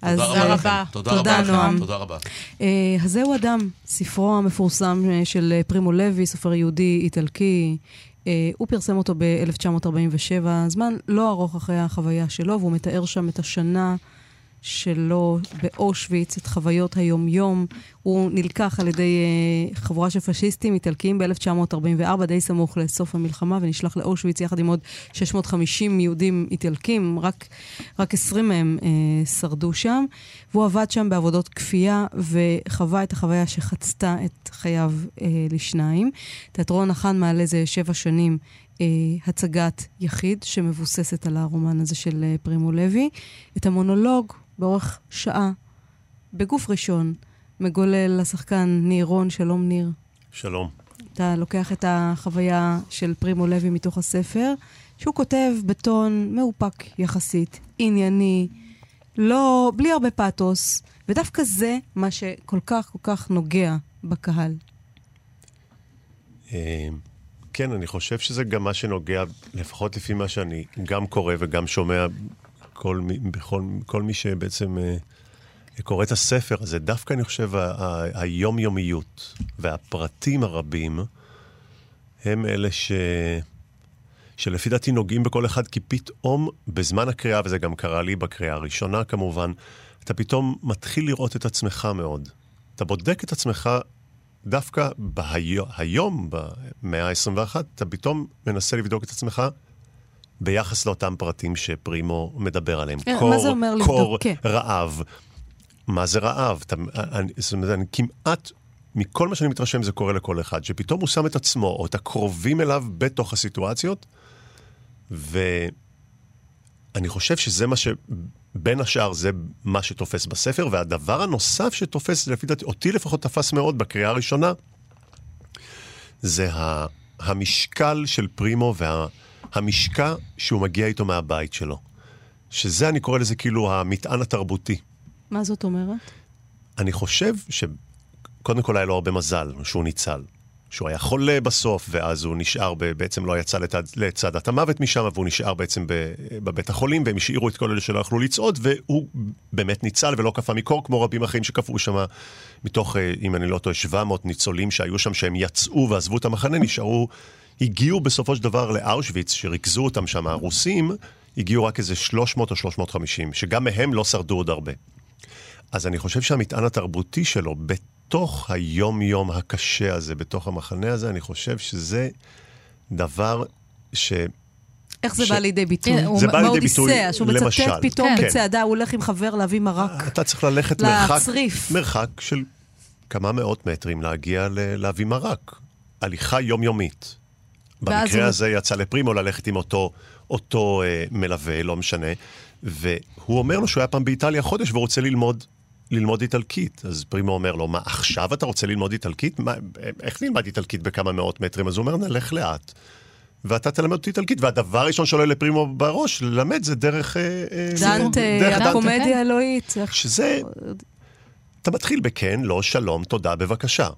תודה רבה. לכם. תודה לכם. נועם. תודה רבה. אה, אז זהו אדם, ספרו המפורסם אה, של אה, פרימו לוי, סופר יהודי איטלקי. אה, הוא פרסם אותו ב-1947, זמן לא ארוך אחרי החוויה שלו, והוא מתאר שם את השנה שלו באושוויץ, את חוויות היום-יום. הוא נלקח על ידי אה, חבורה של פשיסטים איטלקיים ב-1944, די סמוך לסוף המלחמה, ונשלח לאושוויץ יחד עם עוד 650 יהודים איטלקים, רק, רק 20 מהם אה, שרדו שם. והוא עבד שם בעבודות כפייה, וחווה את החוויה שחצתה את חייו אה, לשניים. תיאטרון החאן מעלה זה שבע שנים אה, הצגת יחיד, שמבוססת על הרומן הזה של אה, פרימו לוי. את המונולוג, באורך שעה, בגוף ראשון, מגולל השחקן ניר רון, שלום ניר. שלום. אתה לוקח את החוויה של פרימו לוי מתוך הספר, שהוא כותב בטון מאופק יחסית, ענייני, לא, בלי הרבה פתוס, ודווקא זה מה שכל כך כל כך נוגע בקהל. אה, כן, אני חושב שזה גם מה שנוגע, לפחות לפי מה שאני גם קורא וגם שומע כל, מי- בכל, כל מי שבעצם אה, קורא את הספר הזה, דווקא אני חושב ה- ה- היומיומיות והפרטים הרבים הם אלה ש... שלפי דעתי נוגעים בכל אחד, כי פתאום בזמן הקריאה, וזה גם קרה לי בקריאה הראשונה כמובן, אתה פתאום מתחיל לראות את עצמך מאוד. אתה בודק את עצמך דווקא בהיום, היום, במאה ה-21, אתה פתאום מנסה לבדוק את עצמך ביחס לאותם פרטים שפרימו מדבר עליהם. כן, קור, מה זה אומר לבדוק? קור, כן. רעב. מה זה רעב? אתה, אני, זאת אומרת, אני כמעט, מכל מה שאני מתרשם זה קורה לכל אחד, שפתאום הוא שם את עצמו, או את הקרובים אליו בתוך הסיטואציות, ואני חושב שזה מה ש... בין השאר זה מה שתופס בספר, והדבר הנוסף שתופס, לפי דעתי, אותי לפחות תפס מאוד בקריאה הראשונה, זה ה, המשקל של פרימו והמשקע שהוא מגיע איתו מהבית שלו. שזה, אני קורא לזה כאילו המטען התרבותי. מה זאת אומרת? אני חושב שקודם כל היה לו הרבה מזל שהוא ניצל. שהוא היה חולה בסוף, ואז הוא נשאר, ב, בעצם לא יצא לצד, לצדת המוות משם, והוא נשאר בעצם ב, בבית החולים, והם השאירו את כל אלה שלא יכלו לצעוד, והוא באמת ניצל ולא קפא מקור, כמו רבים אחרים שקפאו שם, מתוך, אה, אם אני לא טועה, 700 ניצולים שהיו שם, שהם יצאו ועזבו את המחנה, נשארו, הגיעו בסופו של דבר לאושוויץ, שריכזו אותם שם הרוסים, הגיעו רק איזה 300 או 350, שגם מהם לא שרדו עוד הרבה. אז אני חושב שהמטען התרבותי שלו, בתוך היום-יום הקשה הזה, בתוך המחנה הזה, אני חושב שזה דבר ש... איך זה ש- בא לידי ביטוי? כן, זה בא לידי ביטוי, באודיסאה, שהוא מצטט למשל. פתאום כן. בצעדה, הוא הולך עם חבר להביא מרק. אתה צריך ללכת מרחק, לצריף. מרחק של כמה מאות מטרים להגיע ל- להביא מרק. הליכה יומיומית. במקרה הוא- הזה יצא לפרימו ללכת עם אותו, אותו אה, מלווה, לא משנה, והוא אומר לו שהוא היה פעם באיטליה חודש והוא רוצה ללמוד, ללמוד איטלקית. אז פרימו אומר לו, מה, עכשיו אתה רוצה ללמוד איטלקית? מה, איך נלמד איטלקית בכמה מאות מטרים? אז הוא אומר, נלך לאט. ואתה תלמד אותי איטלקית, והדבר הראשון שעולה לפרימו בראש, ללמד זה דרך... אה, אה, דנטה. הקומדיה כן. האלוהית. שזה... אתה מתחיל בכן, לא, שלום, תודה, בבקשה.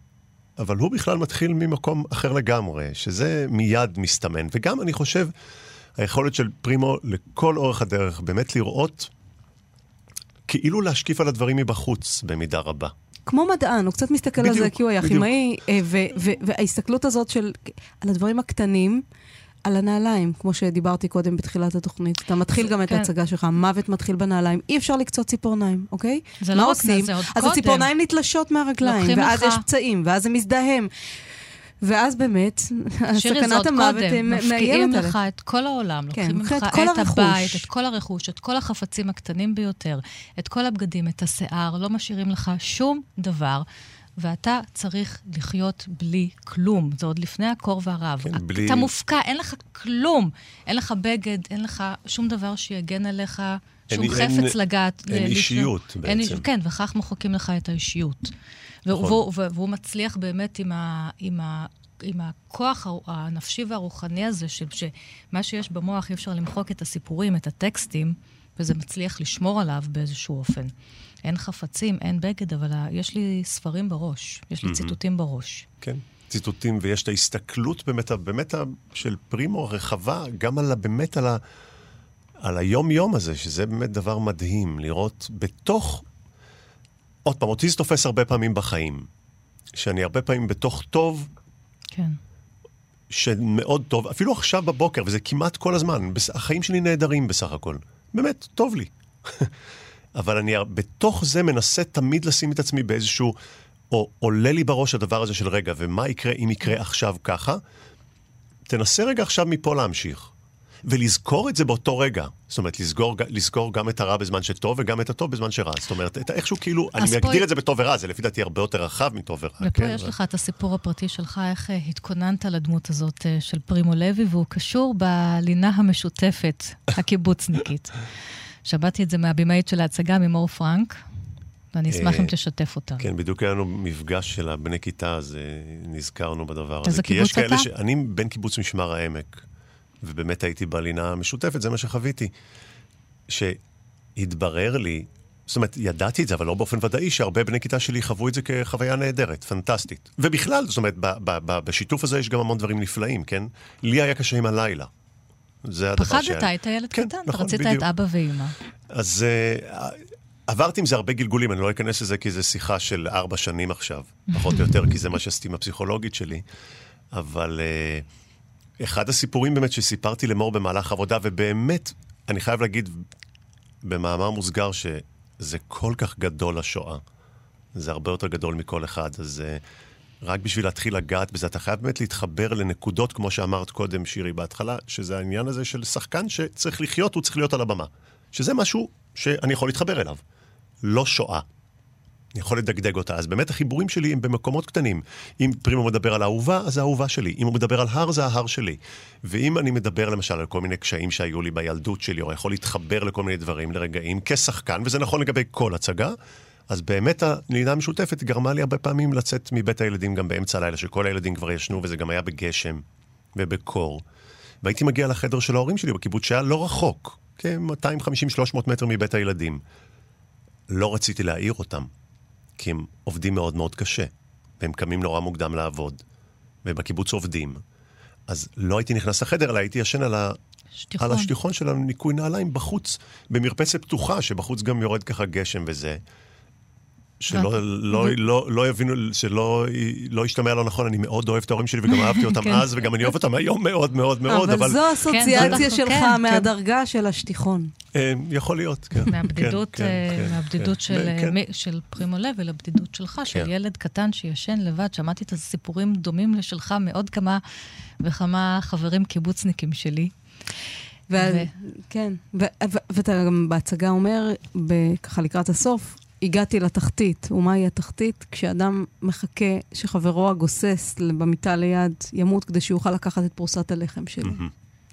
אבל הוא בכלל מתחיל ממקום אחר לגמרי, שזה מיד מסתמן. וגם, אני חושב, היכולת של פרימו לכל אורך הדרך באמת לראות, כאילו להשקיף על הדברים מבחוץ במידה רבה. כמו מדען, הוא קצת מסתכל בדיוק, על זה כי הוא היה. כימאי, אה, וההסתכלות הזאת של, על הדברים הקטנים, על הנעליים, כמו שדיברתי קודם בתחילת התוכנית. אתה מתחיל גם את כן. ההצגה שלך, המוות מתחיל בנעליים. אי אפשר לקצות ציפורניים, אוקיי? זה לא רק עושים? זה, עוד אז קודם. הציפורניים נתלשות מהרגליים, ואז יש פצעים, ואז זה מזדהם. ואז באמת, זה סכנת המוות. אה, מפקיעים מאיימת עליך. לך את כל העולם. כן, לוקחים ממך את כל את הרכוש. הבית, את כל הרכוש, את כל החפצים הקטנים ביותר, את כל הבגדים, את השיער, לא משאירים לך שום דבר. ואתה צריך לחיות בלי כלום. זה עוד לפני הקור והרעב. כן, אתה בלי- מופקע, אין לך כלום. אין לך בגד, אין לך שום דבר שיגן עליך, שום אין- חפץ אין- לגעת. אין ל- אישיות אין, בעצם. כן, וכך מוחקים לך את האישיות. נכון. והוא, והוא, והוא מצליח באמת עם, ה, עם, ה, עם הכוח הנפשי והרוחני הזה, של שמה שיש במוח אי אפשר למחוק את הסיפורים, את הטקסטים, וזה מצליח לשמור עליו באיזשהו אופן. אין חפצים, אין בגד, אבל יש לי ספרים בראש, יש לי ציטוטים בראש. כן, ציטוטים, ויש את ההסתכלות באמת, באמת של פרימו הרחבה, גם על, באמת על, ה, על היום-יום הזה, שזה באמת דבר מדהים, לראות בתוך... עוד פעם, אותי זה תופס הרבה פעמים בחיים, שאני הרבה פעמים בתוך טוב, כן. שמאוד טוב, אפילו עכשיו בבוקר, וזה כמעט כל הזמן, החיים שלי נהדרים בסך הכל. באמת, טוב לי. אבל אני בתוך זה מנסה תמיד לשים את עצמי באיזשהו, או עולה לי בראש הדבר הזה של רגע, ומה יקרה אם יקרה עכשיו ככה? תנסה רגע עכשיו מפה להמשיך. ולזכור את זה באותו רגע. זאת אומרת, לזכור, לזכור גם את הרע בזמן שטוב וגם את הטוב בזמן שרע. זאת אומרת, את, איכשהו כאילו, אני מגדיר את זה בטוב ורע, זה לפי דעתי הרבה יותר רחב מטוב ורע. ופה כן, יש אבל- לך את הסיפור הפרטי שלך, איך אה, התכוננת לדמות הזאת אה, של פרימו לוי, והוא קשור בלינה המשותפת, הקיבוצניקית. שמעתי את זה מהבימאית של ההצגה, ממור פרנק, ואני אשמח אה, אם תשתף אותנו. כן, בדיוק היה לנו מפגש של הבני כיתה, אז אה, נזכרנו בדבר הזה. איזה קיבוץ אתה? ש... אני בן קיבוץ משמר העמק, ובאמת הייתי בלינה המשותפת, זה מה שחוויתי. שהתברר לי, זאת אומרת, ידעתי את זה, אבל לא באופן ודאי, שהרבה בני כיתה שלי חוו את זה כחוויה נהדרת, פנטסטית. ובכלל, זאת אומרת, ב- ב- ב- בשיתוף הזה יש גם המון דברים נפלאים, כן? לי היה קשה עם הלילה. זה הדבר פחדת, היית ילד כן, קטן, אתה נכון, רצית בדיוק. את אבא ואימא. אז uh, עברתי עם זה הרבה גלגולים, אני לא אכנס לזה כי זו שיחה של ארבע שנים עכשיו, פחות או יותר, כי זה מה שעשיתי עם הפסיכולוגית שלי. אבל uh, אחד הסיפורים באמת שסיפרתי למור במהלך העבודה, ובאמת, אני חייב להגיד במאמר מוסגר שזה כל כך גדול השואה. זה הרבה יותר גדול מכל אחד, אז uh, רק בשביל להתחיל לגעת בזה, אתה חייב באמת להתחבר לנקודות, כמו שאמרת קודם, שירי, בהתחלה, שזה העניין הזה של שחקן שצריך לחיות, הוא צריך להיות על הבמה. שזה משהו שאני יכול להתחבר אליו. לא שואה. אני יכול לדגדג אותה. אז באמת החיבורים שלי הם במקומות קטנים. אם פרימו מדבר על האהובה, אז זה האהובה שלי. אם הוא מדבר על הר, זה ההר שלי. ואם אני מדבר למשל על כל מיני קשיים שהיו לי בילדות שלי, או יכול להתחבר לכל מיני דברים, לרגעים, כשחקן, וזה נכון לגבי כל הצגה, אז באמת הלינה המשותפת גרמה לי הרבה פעמים לצאת מבית הילדים גם באמצע הלילה, שכל הילדים כבר ישנו, וזה גם היה בגשם ובקור. והייתי מגיע לחדר של ההורים שלי בקיבוץ שהיה לא רחוק, כ-250-300 מטר מבית הילדים. לא רציתי להעיר אותם, כי הם עובדים מאוד מאוד קשה, והם קמים נורא מוקדם לעבוד, ובקיבוץ עובדים. אז לא הייתי נכנס לחדר, אלא הייתי ישן על, ה... שטיחון. על השטיחון של הניקוי נעליים בחוץ, במרפסת פתוחה, שבחוץ גם יורד ככה גשם וזה. שלא לא, לא, לא יבינו, שלא לא ישתמע לא נכון, אני מאוד אוהב את ההורים שלי וגם אהבתי אותם כן. אז, וגם אני אוהב אותם היום מאוד מאוד מאוד, אבל אבל זו אסוציאציה כן, שלך כן. מהדרגה של השטיחון. אה, יכול להיות, כן. מהבדידות, כן, כן, מהבדידות כן, של, כן. פרימו לוי לבדידות שלך, של כן. ילד קטן שישן לבד. שמעתי את הסיפורים דומים לשלך מעוד כמה וכמה חברים קיבוצניקים שלי. ו... ו- כן, ואתה גם בהצגה אומר, ככה לקראת הסוף, הגעתי לתחתית. ומהי התחתית? כשאדם מחכה שחברו הגוסס במיטה ליד ימות כדי שיוכל לקחת את פרוסת הלחם שלו.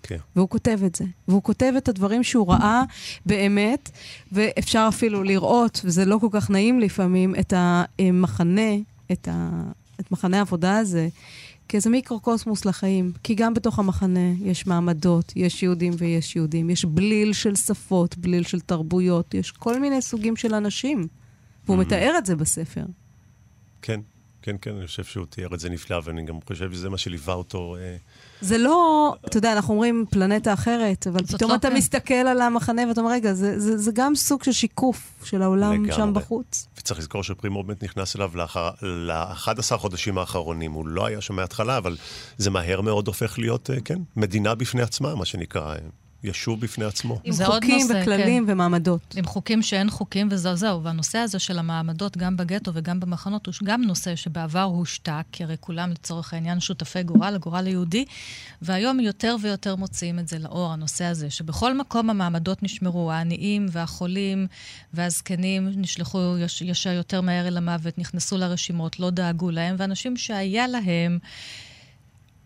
כן. והוא כותב את זה. והוא כותב את הדברים שהוא ראה באמת, ואפשר אפילו לראות, וזה לא כל כך נעים לפעמים, את המחנה, את, ה... את מחנה העבודה הזה, כאיזה מיקרוקוסמוס לחיים. כי גם בתוך המחנה יש מעמדות, יש יהודים ויש יהודים, יש בליל של שפות, בליל של תרבויות, יש כל מיני סוגים של אנשים. והוא מתאר את זה בספר. כן. כן, כן, אני חושב שהוא תיאר את זה נפלא, ואני גם חושב שזה מה שליווה אותו. אה, זה לא, אתה יודע, אנחנו אומרים פלנטה אחרת, אבל פתאום לא אתה כן. מסתכל על המחנה ואתה אומר, רגע, זה, זה, זה גם סוג של שיקוף של העולם לגמרי. שם בחוץ. וצריך לזכור שפרימו באמת נכנס אליו לאחר, ל-11 חודשים האחרונים. הוא לא היה שם מההתחלה, אבל זה מהר מאוד הופך להיות, אה, כן, מדינה בפני עצמה, מה שנקרא, אה, ישוב בפני עצמו. עם זה עוד חוקים נושא, וכללים כן. ומעמדות. עם חוקים שאין חוקים, וזהו זהו. והנושא הזה של המעמדות, גם בגטו וגם במחנות, הוא גם נושא שבעבר הושתק, כי הרי כולם לצורך העניין שותפי גורל, הגורל היהודי, והיום יותר ויותר מוציאים את זה לאור, הנושא הזה, שבכל מקום המעמדות נשמרו, העניים והחולים והזקנים נשלחו יש, ישר יותר מהר אל המוות, נכנסו לרשימות, לא דאגו להם, ואנשים שהיה להם...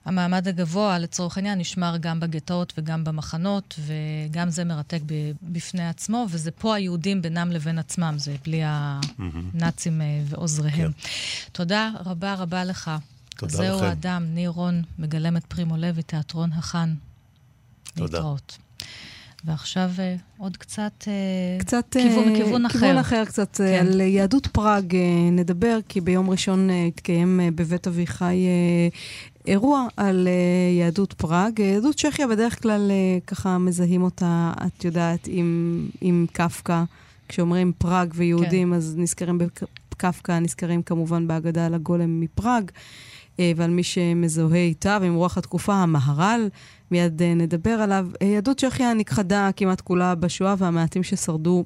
המעמד הגבוה, לצורך העניין, נשמר גם בגטאות וגם במחנות, וגם זה מרתק בפני עצמו, וזה פה היהודים בינם לבין עצמם, זה בלי הנאצים אה, ועוזריהם. תודה רבה רבה לך. תודה זהו לכם. האדם, ניר רון, מגלם את פרימו לוי, תיאטרון החאן. תודה. להתראות. ועכשיו אה, עוד קצת... אה, קצת... כיוון, כיוון אחר. כיוון אחר קצת. כן. על יהדות פראג נדבר, כי ביום ראשון התקיים בבית אביחי אירוע על אה, יהדות פראג. אה, יהדות צ'כיה בדרך כלל אה, ככה מזהים אותה, את יודעת, עם, עם קפקא. כשאומרים פראג ויהודים, כן. אז נזכרים בקפקא, נזכרים כמובן בהגדה על הגולם מפראג. אה, ועל מי שמזוהה איתה ועם רוח התקופה, המהר"ל, מיד אה, נדבר עליו. יהדות צ'כיה נכחדה כמעט כולה בשואה, והמעטים ששרדו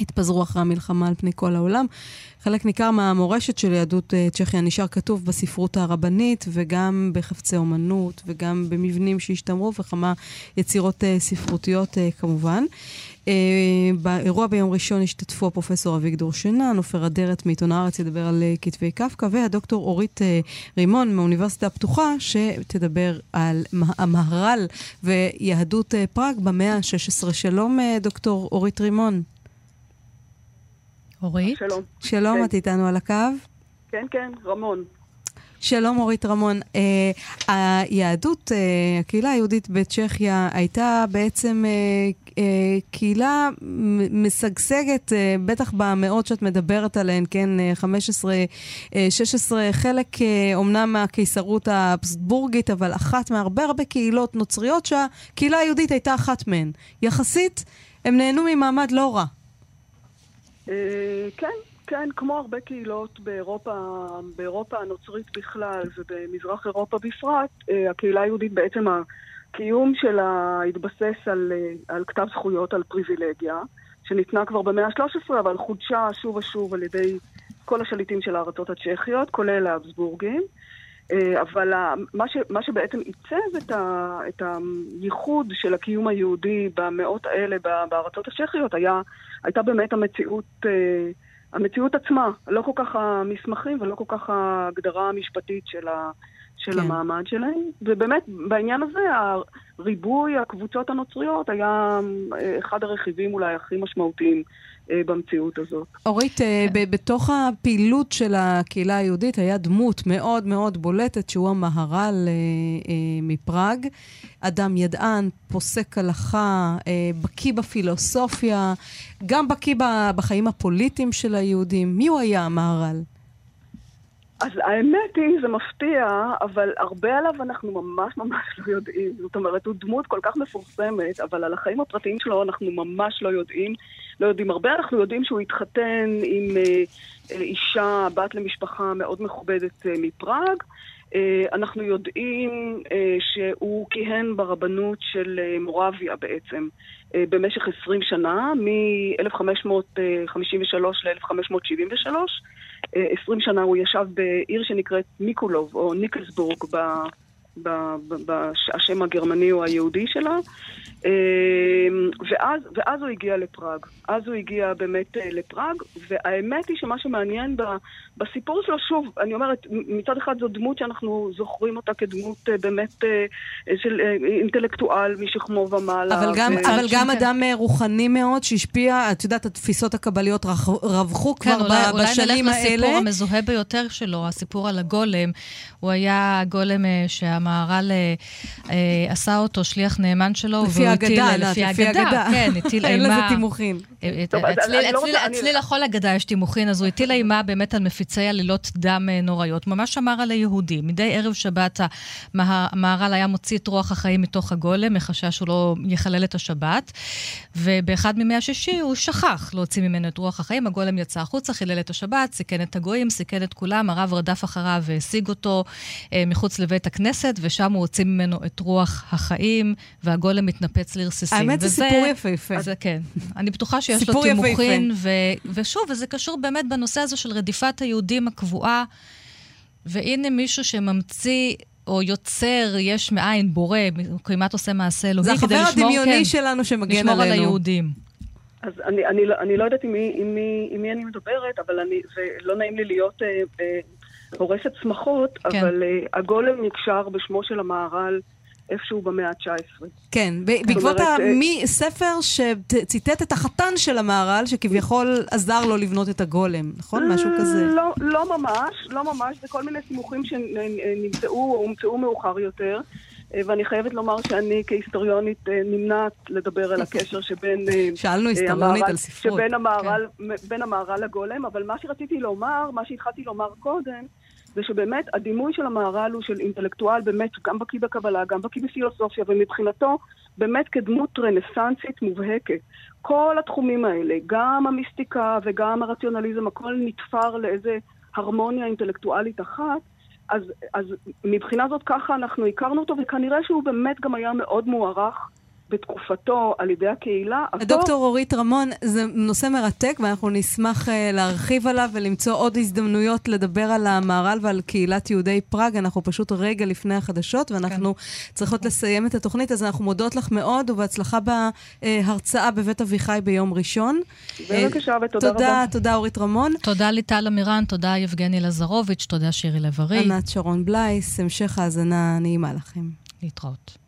התפזרו אחרי המלחמה על פני כל העולם. חלק ניכר מהמורשת של יהדות אה, צ'כיה נשאר כתוב בספרות הרבנית, וגם בחפצי אומנות, וגם במבנים שהשתמרו, וכמה יצירות אה, ספרותיות אה, כמובן. באירוע ביום ראשון השתתפו הפרופסור אביגדור שנן, עופר אדרת מעיתון הארץ ידבר על כתבי קפקא, והדוקטור אורית רימון מהאוניברסיטה הפתוחה, שתדבר על מה- המהר"ל ויהדות פראג במאה ה-16. שלום, דוקטור אורית רימון. אורית? שלום. שלום, כן. את איתנו על הקו? כן, כן, רמון. שלום, אורית רמון. Uh, היהדות, uh, הקהילה היהודית בצ'כיה, הייתה בעצם uh, uh, קהילה משגשגת, uh, בטח במאות שאת מדברת עליהן, כן, uh, 15, uh, 16, חלק uh, אומנם מהקיסרות האבסבורגית, אבל אחת מהרבה הרבה קהילות נוצריות שהקהילה היהודית הייתה אחת מהן. יחסית, הם נהנו ממעמד לא רע. אה, כן, כן, כמו הרבה קהילות באירופה, באירופה הנוצרית בכלל ובמזרח אירופה בפרט, אה, הקהילה היהודית בעצם הקיום שלה התבסס על, אה, על כתב זכויות, על פריבילגיה, שניתנה כבר במאה ה-13, אבל חודשה שוב ושוב על ידי כל השליטים של הארצות הצ'כיות, כולל האבסבורגים. אה, אבל מה, ש, מה שבעצם עיצב את, ה, את הייחוד של הקיום היהודי במאות האלה בארצות הצ'כיות היה, הייתה באמת המציאות, אה, המציאות עצמה, לא כל כך המסמכים ולא כל כך ההגדרה המשפטית של, ה, של כן. המעמד שלהם. ובאמת, בעניין הזה, ריבוי הקבוצות הנוצריות היה אה, אחד הרכיבים אולי הכי משמעותיים במציאות הזאת. אורית, אה, ב- בתוך הפעילות של הקהילה היהודית היה דמות מאוד מאוד בולטת, שהוא המהר"ל אה, אה, מפראג. אדם ידען, פוסק הלכה, אה, בקיא בפילוסופיה, גם בקיא בחיים הפוליטיים של היהודים. מי הוא היה המהר"ל? אז האמת היא, זה מפתיע, אבל הרבה עליו אנחנו ממש ממש לא יודעים. זאת אומרת, הוא דמות כל כך מפורסמת, אבל על החיים הפרטיים שלו אנחנו ממש לא יודעים. לא יודעים הרבה, אנחנו יודעים שהוא התחתן עם אה, אה, אישה, בת למשפחה מאוד מכובדת אה, מפראג. אנחנו יודעים שהוא כיהן ברבנות של מורביה בעצם במשך 20 שנה, מ-1553 ל-1573. אה, 20 שנה הוא ישב בעיר שנקראת מיקולוב, או ניקלסבורג, השם הגרמני או היהודי שלה. אה, ואז, ואז הוא הגיע לפראג. אז הוא הגיע באמת אה, לפראג, והאמת היא שמה שמעניין ב, בסיפור שלו, שוב, אני אומרת, מצד אחד זו דמות שאנחנו זוכרים אותה כדמות אה, באמת אה, של אינטלקטואל משכמו ומעלה. אבל גם, ו- אבל גם כן. אדם רוחני מאוד שהשפיע, את יודעת, התפיסות הקבליות רווחו כן, כבר אולי, ב- אולי בשנים נלך לסיפור האלה. המזוהה ביותר שלו, הסיפור על הגולם. הוא היה הגולם שהמ... שהמהר"ל אה, אה, עשה אותו שליח נאמן שלו. לפי האגדה, לפי האגדה, כן, הטיל אימה. אין לזה תימוכין. אצלי לכל אגדה יש תימוכין, אז הוא הטיל אימה באמת על מפיצי עלילות דם נוראיות. ממש אמר על היהודים. מדי ערב שבת המהר"ל היה מוציא את רוח החיים מתוך הגולם, מחשש שהוא לא יחלל את השבת. ובאחד מימי השישי הוא שכח להוציא ממנו את רוח החיים, הגולם יצא החוצה, חילל את השבת, סיכן את הגויים, סיכן את כולם, הרב רדף אחריו והשיג אותו אה, מחוץ לבית הכנסת, ושם הוא הוציא ממנו את רוח החיים, והגולם מתנפץ לרסיסים. האמת זה סיפור יפהפה. זה כן. אני בטוחה שיש לו תימוכין, ו, ושוב, וזה קשור באמת בנושא הזה של רדיפת היהודים הקבועה. והנה מישהו שממציא או יוצר יש מאין, בורא, כמעט עושה מעשה אלוהי, כדי לשמור, זה החבר הדמיוני כן, שלנו שמגן לשמור עלינו. לשמור על היהודים. אז אני, אני, לא, אני לא יודעת עם מי, עם, מי, עם מי אני מדברת, אבל אני, זה לא נעים לי להיות אה, אה, הורסת שמחות, כן. אבל אה, הגולם נקשר בשמו של המהר"ל איפשהו במאה ה-19. כן, בעקבות הספר שציטט את החתן של המהר"ל, שכביכול עזר לו לבנות את הגולם, נכון? משהו כזה. לא, לא ממש, לא ממש, זה כל מיני סימוכים שנמצאו או הומצאו מאוחר יותר. ואני חייבת לומר שאני כהיסטוריונית נמנעת לדבר על הקשר שבין... שאלנו היסטוריונית על ספרות. שבין המהר"ל, כן. בין המהר"ל לגולם, אבל מה שרציתי לומר, מה שהתחלתי לומר קודם, זה שבאמת הדימוי של המהר"ל הוא של אינטלקטואל באמת גם בקיא בקבלה, גם בקיא בפילוסופיה, ומבחינתו באמת כדמות רנסנסית מובהקת. כל התחומים האלה, גם המיסטיקה וגם הרציונליזם, הכל נתפר לאיזה הרמוניה אינטלקטואלית אחת. אז, אז מבחינה זאת ככה אנחנו הכרנו אותו, וכנראה שהוא באמת גם היה מאוד מוערך בתקופתו על ידי הקהילה. דוקטור אורית רמון, זה נושא מרתק ואנחנו נשמח uh, להרחיב עליו ולמצוא עוד הזדמנויות לדבר על המהר"ל ועל קהילת יהודי פראג. אנחנו פשוט רגע לפני החדשות ואנחנו כן. צריכות לסיים את התוכנית, אז אנחנו מודות לך מאוד ובהצלחה בהרצאה בבית אביחי ביום ראשון. בבקשה ותודה תודה, רבה. תודה אורית רמון. תודה ליטל אמירן, תודה יבגני לזרוביץ', תודה שירי לב-ארי. ענת שרון בלייס, המשך האזנה נעימה לכם. להתראות.